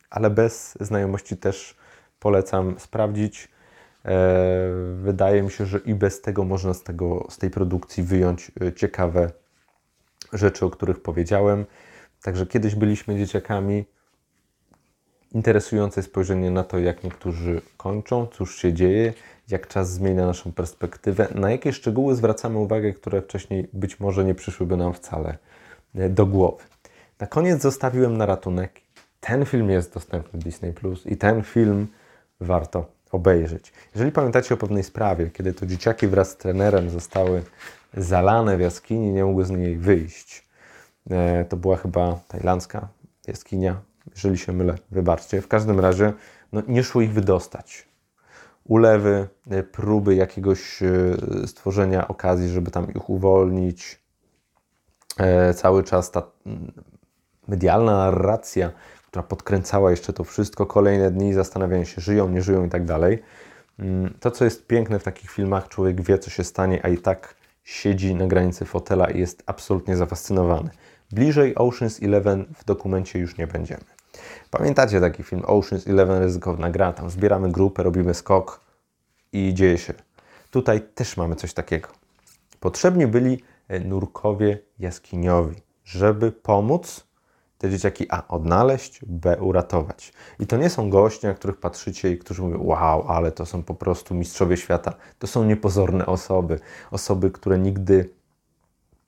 ale bez znajomości też polecam sprawdzić. E, wydaje mi się, że i bez tego można z, tego, z tej produkcji wyjąć e, ciekawe rzeczy, o których powiedziałem. Także kiedyś byliśmy dzieciakami. Interesujące spojrzenie na to, jak niektórzy kończą, cóż się dzieje, jak czas zmienia naszą perspektywę, na jakie szczegóły zwracamy uwagę, które wcześniej być może nie przyszłyby nam wcale e, do głowy. Na koniec zostawiłem na ratunek. Ten film jest dostępny w Disney Plus i ten film warto obejrzeć. Jeżeli pamiętacie o pewnej sprawie, kiedy to dzieciaki wraz z trenerem zostały zalane w jaskini, nie mogły z niej wyjść. E, to była chyba tajlandzka jaskinia, jeżeli się mylę, wybaczcie. W każdym razie no, nie szło ich wydostać. Ulewy, e, próby jakiegoś e, stworzenia okazji, żeby tam ich uwolnić. Cały czas ta medialna narracja która podkręcała jeszcze to wszystko, kolejne dni, zastanawiają się, żyją, nie żyją i tak dalej. Mm, to, co jest piękne w takich filmach, człowiek wie, co się stanie, a i tak siedzi na granicy fotela i jest absolutnie zafascynowany. Bliżej Ocean's Eleven w dokumencie już nie będziemy. Pamiętacie taki film Ocean's Eleven, ryzykowna gra, tam zbieramy grupę, robimy skok i dzieje się. Tutaj też mamy coś takiego. Potrzebni byli e, nurkowie jaskiniowi, żeby pomóc te dzieciaki A odnaleźć, B uratować. I to nie są goście, na których patrzycie i którzy mówią: Wow, ale to są po prostu mistrzowie świata. To są niepozorne osoby. Osoby, które nigdy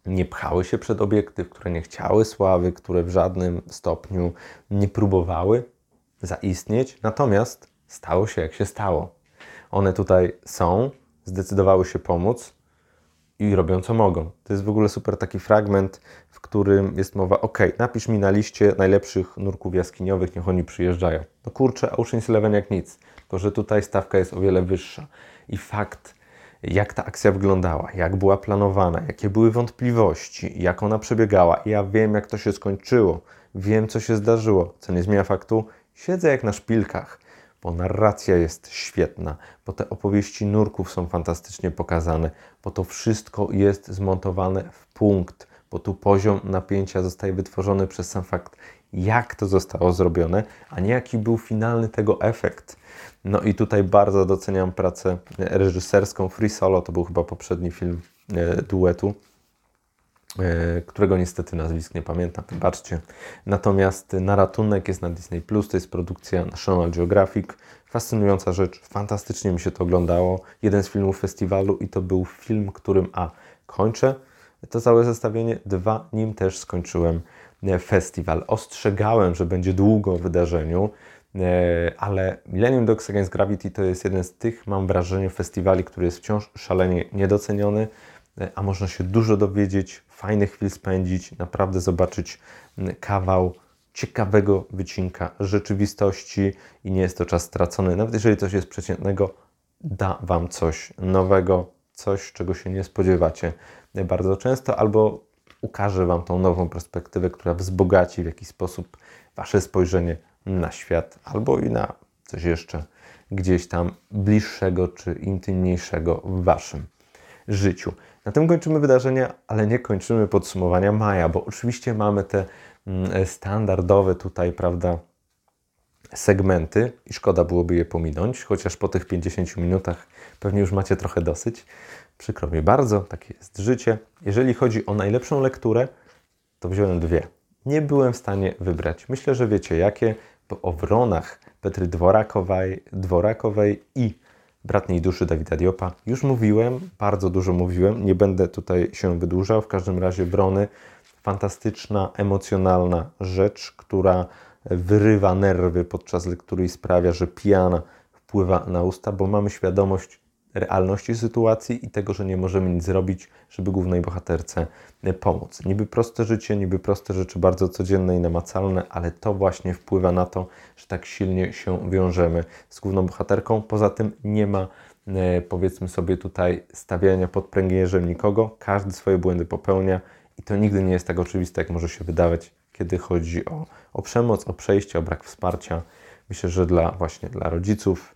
nie pchały się przed obiektyw, które nie chciały sławy, które w żadnym stopniu nie próbowały zaistnieć. Natomiast stało się jak się stało. One tutaj są, zdecydowały się pomóc i robią co mogą. To jest w ogóle super taki fragment, w którym jest mowa, ok, napisz mi na liście najlepszych nurków jaskiniowych, niech oni przyjeżdżają. No kurczę, Ocean's Eleven jak nic, tylko że tutaj stawka jest o wiele wyższa. I fakt, jak ta akcja wyglądała, jak była planowana, jakie były wątpliwości, jak ona przebiegała. Ja wiem, jak to się skończyło, wiem, co się zdarzyło, co nie zmienia faktu, siedzę jak na szpilkach bo narracja jest świetna, bo te opowieści nurków są fantastycznie pokazane, bo to wszystko jest zmontowane w punkt, bo tu poziom napięcia zostaje wytworzony przez sam fakt, jak to zostało zrobione, a nie jaki był finalny tego efekt. No i tutaj bardzo doceniam pracę reżyserską. Free Solo to był chyba poprzedni film e, duetu E, którego niestety nazwisk nie pamiętam, wybaczcie. Natomiast na ratunek jest na Disney Plus, to jest produkcja National Geographic. Fascynująca rzecz, fantastycznie mi się to oglądało. Jeden z filmów festiwalu i to był film, którym A kończę to całe zestawienie, dwa nim też skończyłem festiwal. Ostrzegałem, że będzie długo o wydarzeniu, e, ale Millennium Dogs Against Gravity to jest jeden z tych, mam wrażenie, festiwali, który jest wciąż szalenie niedoceniony a można się dużo dowiedzieć, fajnych chwil spędzić, naprawdę zobaczyć kawał ciekawego wycinka rzeczywistości i nie jest to czas stracony. Nawet jeżeli coś jest przeciętnego, da Wam coś nowego, coś, czego się nie spodziewacie bardzo często, albo ukaże Wam tą nową perspektywę, która wzbogaci w jakiś sposób Wasze spojrzenie na świat, albo i na coś jeszcze gdzieś tam bliższego czy intymniejszego w Waszym życiu. Na tym kończymy wydarzenia, ale nie kończymy podsumowania maja, bo oczywiście mamy te mm, standardowe tutaj, prawda, segmenty i szkoda byłoby je pominąć, chociaż po tych 50 minutach pewnie już macie trochę dosyć. Przykro mi bardzo, takie jest życie. Jeżeli chodzi o najlepszą lekturę, to wziąłem dwie. Nie byłem w stanie wybrać. Myślę, że wiecie jakie, bo o wronach Petry Dworakowej, Dworakowej i bratniej duszy Dawida Diopa. Już mówiłem, bardzo dużo mówiłem, nie będę tutaj się wydłużał. W każdym razie Wrony, fantastyczna, emocjonalna rzecz, która wyrywa nerwy podczas lektury i sprawia, że pijana wpływa na usta, bo mamy świadomość, realności sytuacji i tego, że nie możemy nic zrobić, żeby głównej bohaterce e, pomóc. Niby proste życie, niby proste rzeczy bardzo codzienne i namacalne, ale to właśnie wpływa na to, że tak silnie się wiążemy z główną bohaterką. Poza tym nie ma e, powiedzmy sobie tutaj stawiania pod pręgierzem nikogo, każdy swoje błędy popełnia i to nigdy nie jest tak oczywiste, jak może się wydawać, kiedy chodzi o, o przemoc, o przejście, o brak wsparcia. Myślę, że dla właśnie dla rodziców,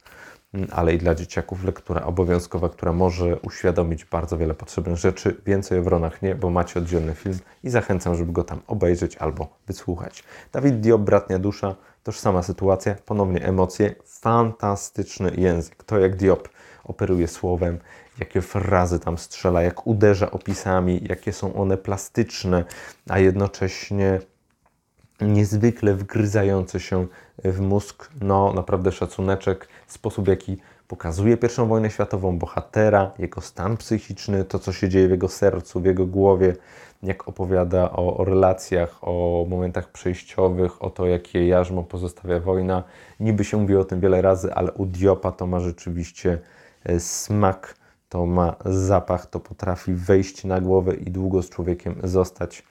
ale i dla dzieciaków lektura obowiązkowa, która może uświadomić bardzo wiele potrzebnych rzeczy. Więcej o Wronach nie, bo macie oddzielny film i zachęcam, żeby go tam obejrzeć albo wysłuchać. Dawid Diop, Bratnia Dusza, tożsama sytuacja, ponownie emocje, fantastyczny język. To jak Diop operuje słowem, jakie frazy tam strzela, jak uderza opisami, jakie są one plastyczne, a jednocześnie niezwykle wgryzające się w mózg. No, naprawdę szacuneczek, sposób, jaki pokazuje I wojnę światową, bohatera, jego stan psychiczny, to, co się dzieje w jego sercu, w jego głowie, jak opowiada o, o relacjach, o momentach przejściowych, o to, jakie jarzmo pozostawia wojna. Niby się mówi o tym wiele razy, ale u Diopa to ma rzeczywiście e, smak, to ma zapach, to potrafi wejść na głowę i długo z człowiekiem zostać.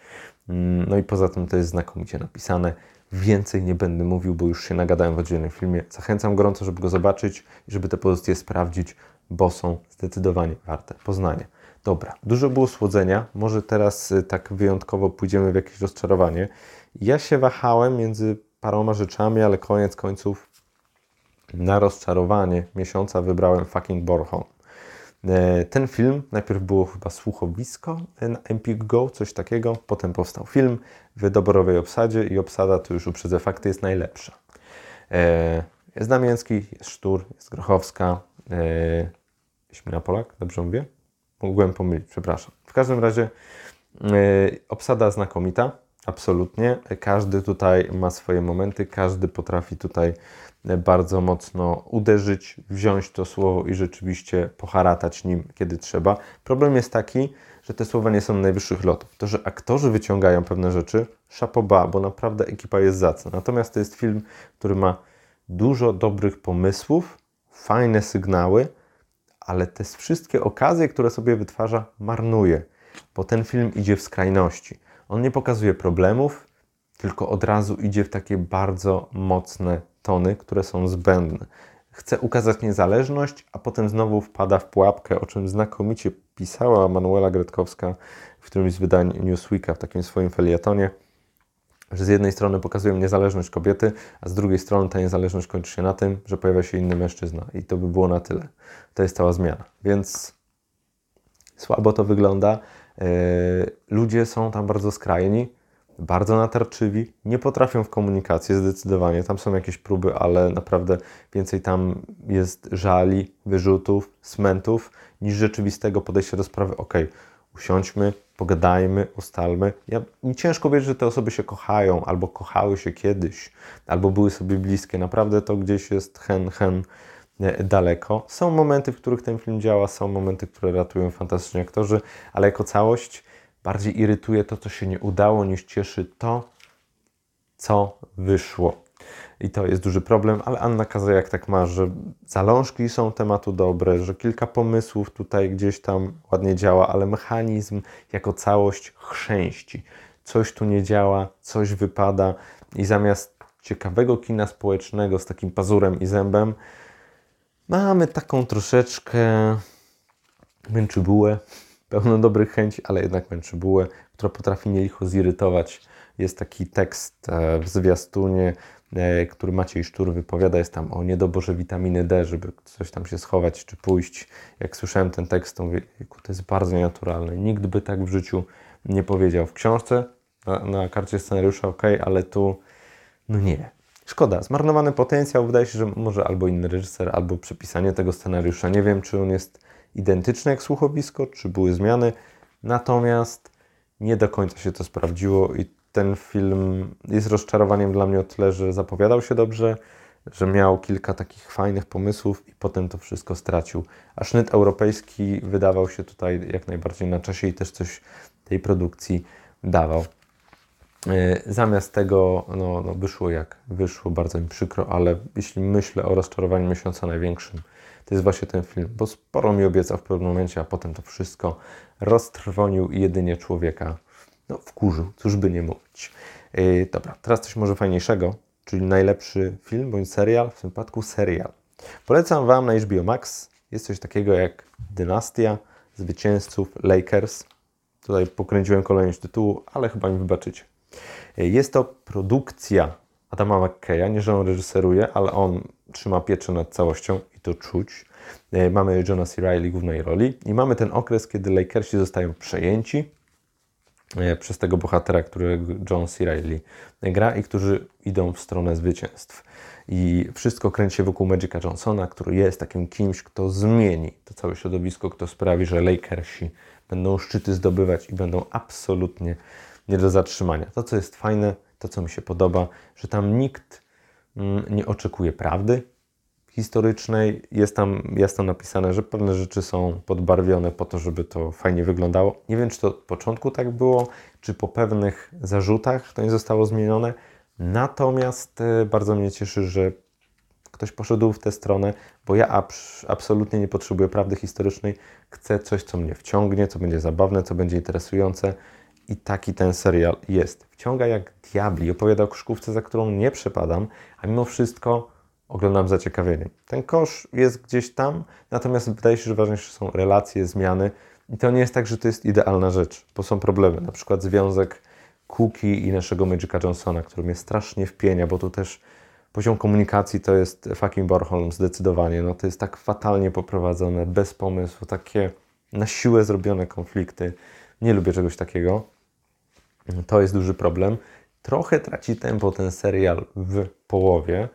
Mm, no i poza tym to jest znakomicie napisane. Więcej nie będę mówił, bo już się nagadałem w oddzielnym filmie. Zachęcam gorąco, żeby go zobaczyć i żeby te pozycje sprawdzić, bo są zdecydowanie warte poznania. Dobra, dużo było słodzenia. Może teraz y, tak wyjątkowo pójdziemy w jakieś rozczarowanie. Ja się wahałem między paroma rzeczami, ale koniec końców na rozczarowanie miesiąca wybrałem fucking Bornholm. E, ten film, najpierw było chyba słuchowisko na Empik Go, coś takiego, potem powstał film w doborowej obsadzie i obsada, to już uprzedzę fakty, jest najlepsza. E, jest Damięcki, jest Sztur, jest Grochowska, e, Śmina Polak, dobrze mówię? Mogłem pomylić, przepraszam. W każdym razie obsada znakomita, absolutnie. Każdy tutaj ma swoje momenty, każdy potrafi tutaj bardzo mocno uderzyć, wziąć to słowo i rzeczywiście poharatać nim, kiedy trzeba. Problem jest taki, że te słowa nie są najwyższych lotów. To, że aktorzy wyciągają pewne rzeczy, szapoba, bo naprawdę ekipa jest zacna. Natomiast to jest film, który ma dużo dobrych pomysłów, fajne sygnały, ale te wszystkie okazje, które sobie wytwarza, marnuje, bo ten film idzie w skrajności. On nie pokazuje problemów, tylko od razu idzie w takie bardzo mocne tony, które są zbędne. Chce ukazać niezależność, a potem znowu wpada w pułapkę, o czym znakomicie pisała Manuela Gretkowska w którymś z wydań Newsweeka w takim swoim felietonie, że z jednej strony pokazują niezależność kobiety, a z drugiej strony ta niezależność kończy się na tym, że pojawia się inny mężczyzna. I to by było na tyle. To jest cała zmiana. Więc słabo to wygląda. Yy, ludzie są tam bardzo skrajni bardzo natarczywi, nie potrafią w komunikację zdecydowanie. Tam są jakieś próby, ale naprawdę więcej tam jest żali, wyrzutów, smentów niż rzeczywistego podejścia do sprawy. Ok, usiądźmy, pogadajmy, ustalmy. Ja, mi ciężko wierzyć, że te osoby się kochają, albo kochały się kiedyś, albo były sobie bliskie. Naprawdę to gdzieś jest hen, hen e, daleko. Są momenty, w których ten film działa, są momenty, które ratują fantastyczni aktorzy, ale jako całość Bardziej irytuje to, co się nie udało, niż cieszy to, co wyszło. I to jest duży problem, ale Anna jak tak ma, że zalążki są tematu dobre, że kilka pomysłów tutaj gdzieś tam ładnie działa, ale mechanizm jako całość chrzęści. Coś tu nie działa, coś wypada i zamiast ciekawego kina społecznego z takim pazurem i zębem, mamy taką troszeczkę męczybułę, pełno dobrych chęci, ale jednak męczy bułę, która potrafi licho zirytować. Jest taki tekst e, w zwiastunie, e, który Maciej Sztur wypowiada, jest tam o niedoborze witaminy D, żeby coś tam się schować czy pójść. Jak słyszałem ten tekst, to mówię, to jest bardzo nienaturalne. Nikt by tak w życiu nie powiedział. W książce, na, na karcie scenariusza ok, ale tu no nie. Szkoda, zmarnowany potencjał. Wydaje się, że może albo inny reżyser, albo przepisanie tego scenariusza. Nie wiem, czy on jest identyczne jak słuchowisko, czy były zmiany. Natomiast nie do końca się to sprawdziło i ten film jest rozczarowaniem dla mnie o tyle, że zapowiadał się dobrze, że miał kilka takich fajnych pomysłów i potem to wszystko stracił. A sznyt europejski wydawał się tutaj jak najbardziej na czasie i też coś tej produkcji dawał. E, zamiast tego no, no wyszło jak wyszło, bardzo mi przykro, ale jeśli myślę o rozczarowaniu miesiąca największym, to jest właśnie ten film, bo sporo mi obiecał w pewnym momencie, a potem to wszystko roztrwonił i jedynie człowieka no, wkurzył, cóż by nie mówić. Yy, dobra, teraz coś może fajniejszego, czyli najlepszy film bądź serial, w tym przypadku serial. Polecam Wam na HBO Max, jest coś takiego jak Dynastia Zwycięzców Lakers. Tutaj pokręciłem kolejność tytułu, ale chyba mi wybaczycie. Jest to produkcja Adama McKeya, nie że on reżyseruje, ale on trzyma pieczę nad całością to czuć. Mamy Johna C. Reilly głównej roli i mamy ten okres, kiedy Lakersi zostają przejęci e, przez tego bohatera, którego John C. Reilly gra i którzy idą w stronę zwycięstw. I wszystko kręci się wokół Magica Johnsona, który jest takim kimś, kto zmieni to całe środowisko, kto sprawi, że Lakersi będą szczyty zdobywać i będą absolutnie nie do zatrzymania. To, co jest fajne, to, co mi się podoba, że tam nikt mm, nie oczekuje prawdy historycznej. Jest tam jasno napisane, że pewne rzeczy są podbarwione po to, żeby to fajnie wyglądało. Nie wiem, czy to od początku tak było, czy po pewnych zarzutach to nie zostało zmienione. Natomiast e, bardzo mnie cieszy, że ktoś poszedł w tę stronę, bo ja absolutnie nie potrzebuję prawdy historycznej. Chcę coś, co mnie wciągnie, co będzie zabawne, co będzie interesujące. I taki ten serial jest. Wciąga jak diabli. Opowiada o koszkówce, za którą nie przepadam, a mimo wszystko oglądam zaciekawieniem. Ten kosz jest gdzieś tam, natomiast wydaje się, że ważniejsze są relacje, zmiany. I to nie jest tak, że to jest idealna rzecz, bo są problemy. Na przykład związek Cookie i naszego Magica Johnsona, który mnie strasznie wpienia, bo tu też poziom komunikacji to jest fucking Borholm zdecydowanie. No to jest tak fatalnie poprowadzone, bez pomysłu, takie na siłę zrobione konflikty. Nie lubię czegoś takiego. To jest duży problem. Trochę traci tempo ten serial w połowie,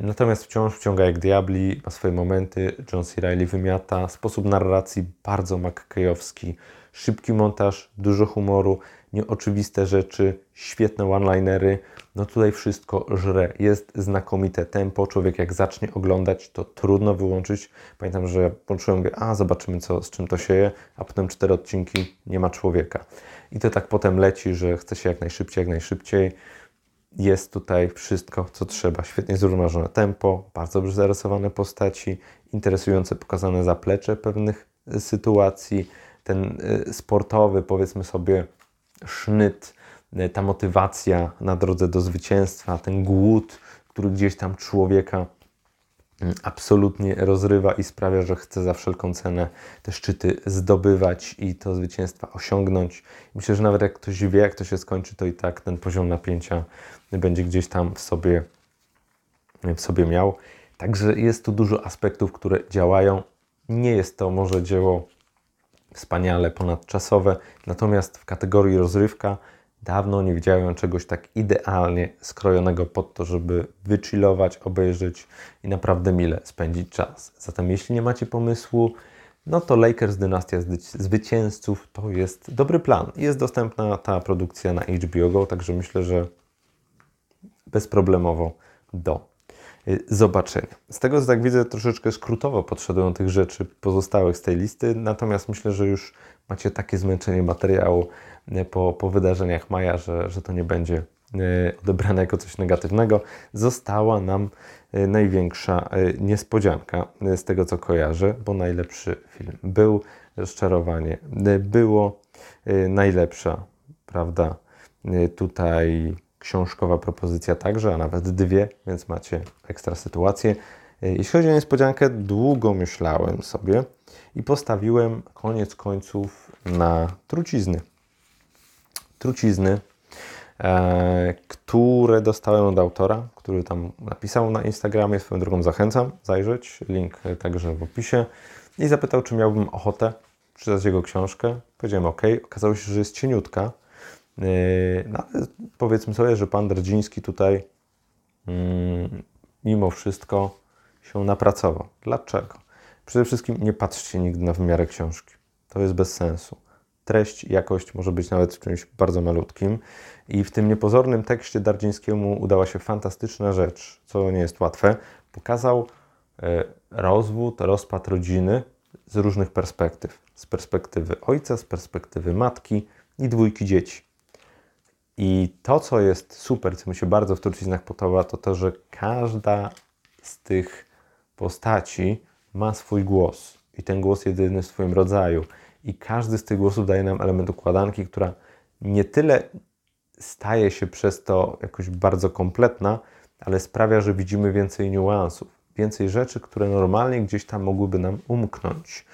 natomiast wciąż wciąga jak diabli, ma swoje momenty. John C. Reilly wymiata, sposób narracji bardzo McKayowski, szybki montaż, dużo humoru nieoczywiste rzeczy, świetne one-linery. No tutaj wszystko żre. Jest znakomite tempo. Człowiek jak zacznie oglądać, to trudno wyłączyć. Pamiętam, że włączyłem, mówię, a zobaczymy co, z czym to się je, a potem cztery odcinki, nie ma człowieka. I to tak potem leci, że chce się jak najszybciej, jak najszybciej. Jest tutaj wszystko, co trzeba. Świetnie zrównoważone tempo, bardzo dobrze zarysowane postaci, interesujące pokazane zaplecze pewnych sytuacji. Ten y, sportowy, powiedzmy sobie, sznyt, e, ta motywacja na drodze do zwycięstwa, ten głód, który gdzieś tam człowieka absolutnie rozrywa i sprawia, że chce za wszelką cenę te szczyty zdobywać i to zwycięstwa osiągnąć. Myślę, że nawet jak ktoś wie, jak to się skończy, to i tak ten poziom napięcia będzie gdzieś tam w sobie, w sobie miał. Także jest tu dużo aspektów, które działają. Nie jest to może dzieło wspaniale ponadczasowe. Natomiast w kategorii rozrywka dawno nie widziałem czegoś tak idealnie skrojonego pod to, żeby wychillować, obejrzeć i naprawdę mile spędzić czas. Zatem jeśli nie macie pomysłu, no to Lakers Dynastia Zwycięzców to jest dobry plan. Jest dostępna ta produkcja na HBO Go, także myślę, że bezproblemowo do Y, zobaczenia. Z tego, co tak widzę, troszeczkę skrótowo podszedłem do tych rzeczy pozostałych z tej listy, natomiast myślę, że już macie takie zmęczenie materiału po, po wydarzeniach maja, że, że to nie będzie y, odebrane jako coś negatywnego. Została nam największa niespodzianka z tego, co kojarzę, bo najlepszy film był, rozczarowanie było, najlepsza, prawda, tutaj książkowa propozycja także, a nawet dwie, więc macie ekstra sytuację. Jeśli chodzi o niespodziankę, długo myślałem sobie i postawiłem koniec końców na trucizny. Trucizny, e, które dostałem od autora, który tam napisał na Instagramie. Swoją drogą zachęcam zajrzeć, link także w opisie. I zapytał, czy miałbym ochotę czytać jego książkę. Powiedziałem OK. Okazało się, że jest cieniutka, Yy, no, powiedzmy sobie, że pan Drdziński tutaj mm, mimo wszystko się napracował. Dlaczego? Przede wszystkim nie patrzcie nigdy na wymiarę książki. To jest bez sensu. Treść, jakość może być nawet czymś bardzo malutkim. I w tym niepozornym tekście Dardzińskiemu udała się fantastyczna rzecz, co nie jest łatwe. Pokazał e, rozwód, rozpad rodziny z różnych perspektyw. Z perspektywy ojca, z perspektywy matki i dwójki dzieci. I to, co jest super, co mi się bardzo w truciznach podoba, to to, że każda z tych postaci ma swój głos i ten głos jedyny w swoim rodzaju. I każdy z tych głosów daje nam element układanki, która nie tyle staje się przez to jakoś bardzo kompletna, ale sprawia, że widzimy więcej niuansów, więcej rzeczy, które normalnie gdzieś tam mogłyby nam umknąć.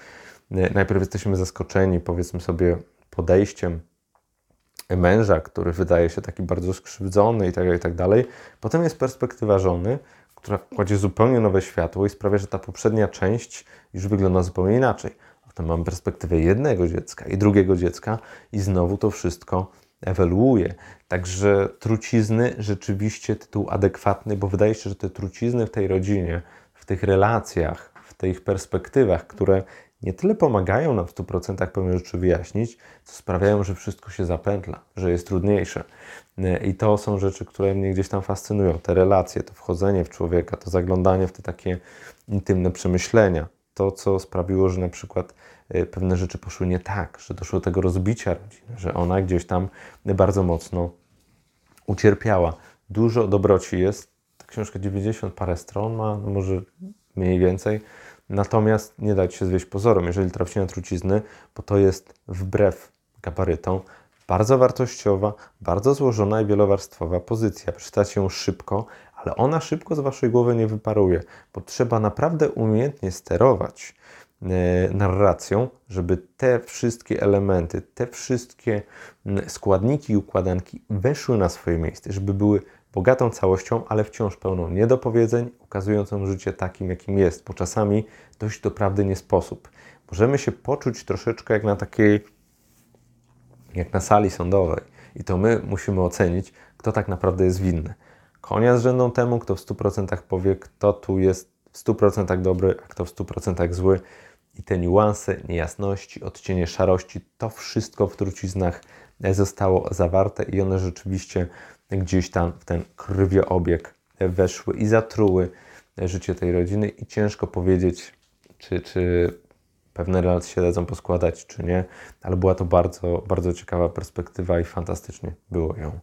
Najpierw jesteśmy zaskoczeni, powiedzmy sobie, podejściem męża, który wydaje się taki bardzo skrzywdzony i tak, i tak dalej. Potem jest perspektywa żony, która kładzie zupełnie nowe światło i sprawia, że ta poprzednia część już wygląda zupełnie inaczej. Potem mamy perspektywę jednego dziecka i drugiego dziecka i znowu to wszystko ewoluuje. Także trucizny rzeczywiście tytuł adekwatny, bo wydaje się, że te trucizny w tej rodzinie, w tych relacjach, w tych perspektywach, które nie tyle pomagają nam w 100% pewne rzeczy wyjaśnić, co sprawiają, że wszystko się zapętla, że jest trudniejsze. I to są rzeczy, które mnie gdzieś tam fascynują. Te relacje, to wchodzenie w człowieka, to zaglądanie w te takie intymne przemyślenia. To, co sprawiło, że na przykład e, pewne rzeczy poszły nie tak, że doszło do tego rozbicia rodziny, że ona gdzieś tam bardzo mocno ucierpiała. Dużo dobroci jest. Ta książka 90 parę stron ma, no może mniej więcej Natomiast nie dać się zwieść pozorom, jeżeli traficie na trucizny, bo to jest wbrew gabarytom bardzo wartościowa, bardzo złożona i wielowarstwowa pozycja. Przeczytacie ją szybko, ale ona szybko z Waszej głowy nie wyparuje, bo trzeba naprawdę umiejętnie sterować e, narracją, żeby te wszystkie elementy, te wszystkie składniki i układanki weszły na swoje miejsce, żeby były bogatą całością, ale wciąż pełną niedopowiedzeń, ukazującą życie takim, jakim jest, bo czasami dojść do prawdy nie sposób. Możemy się poczuć troszeczkę jak na takiej, jak na sali sądowej i to my musimy ocenić, kto tak naprawdę jest winny. Konia z rzędą temu, kto w 100% powie, kto tu jest w 100% dobry, a kto w 100% zły. I te niuanse, niejasności, odcienie szarości, to wszystko w truciznach zostało zawarte i one rzeczywiście gdzieś tam w ten krwiobieg weszły i zatruły życie tej rodziny i ciężko powiedzieć, czy, czy pewne relacje się dadzą poskładać, czy nie, ale była to bardzo, bardzo ciekawa perspektywa i fantastycznie było ją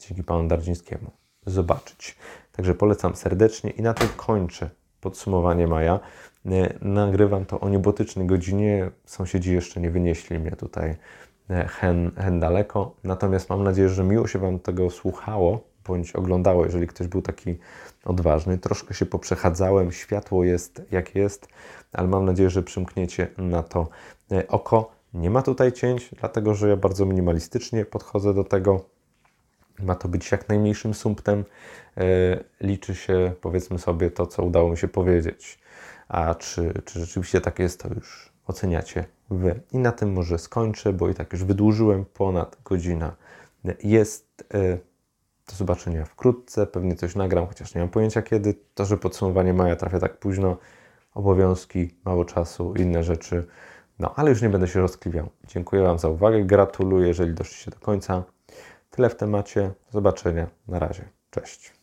dzięki panu Dardzińskiemu zobaczyć. Także polecam serdecznie i na tym kończę podsumowanie maja. E, nagrywam to o niebotycznej godzinie. Sąsiedzi jeszcze nie wynieśli mnie tutaj E, hen, hen daleko. Natomiast mam nadzieję, że miło się Wam tego słuchało bądź oglądało, jeżeli ktoś był taki odważny. Troszkę się poprzechadzałem, światło jest jak jest, ale mam nadzieję, że przymkniecie na to e, oko. Nie ma tutaj cięć, dlatego że ja bardzo minimalistycznie podchodzę do tego. Ma to być jak najmniejszym sumptem. E, liczy się, powiedzmy sobie, to, co udało mi się powiedzieć. A czy, czy rzeczywiście tak jest, to już oceniacie Wy. I na tym może skończę, bo i tak już wydłużyłem ponad godzina. Jest e, do zobaczenia wkrótce, pewnie coś nagram, chociaż nie mam pojęcia kiedy. To, że podsumowanie maja trafia tak późno, obowiązki, mało czasu, inne rzeczy. No, ale już nie będę się rozkliwiał. Dziękuję Wam za uwagę, gratuluję, jeżeli doszliście do końca. Tyle w temacie. Do zobaczenia. Na razie. Cześć.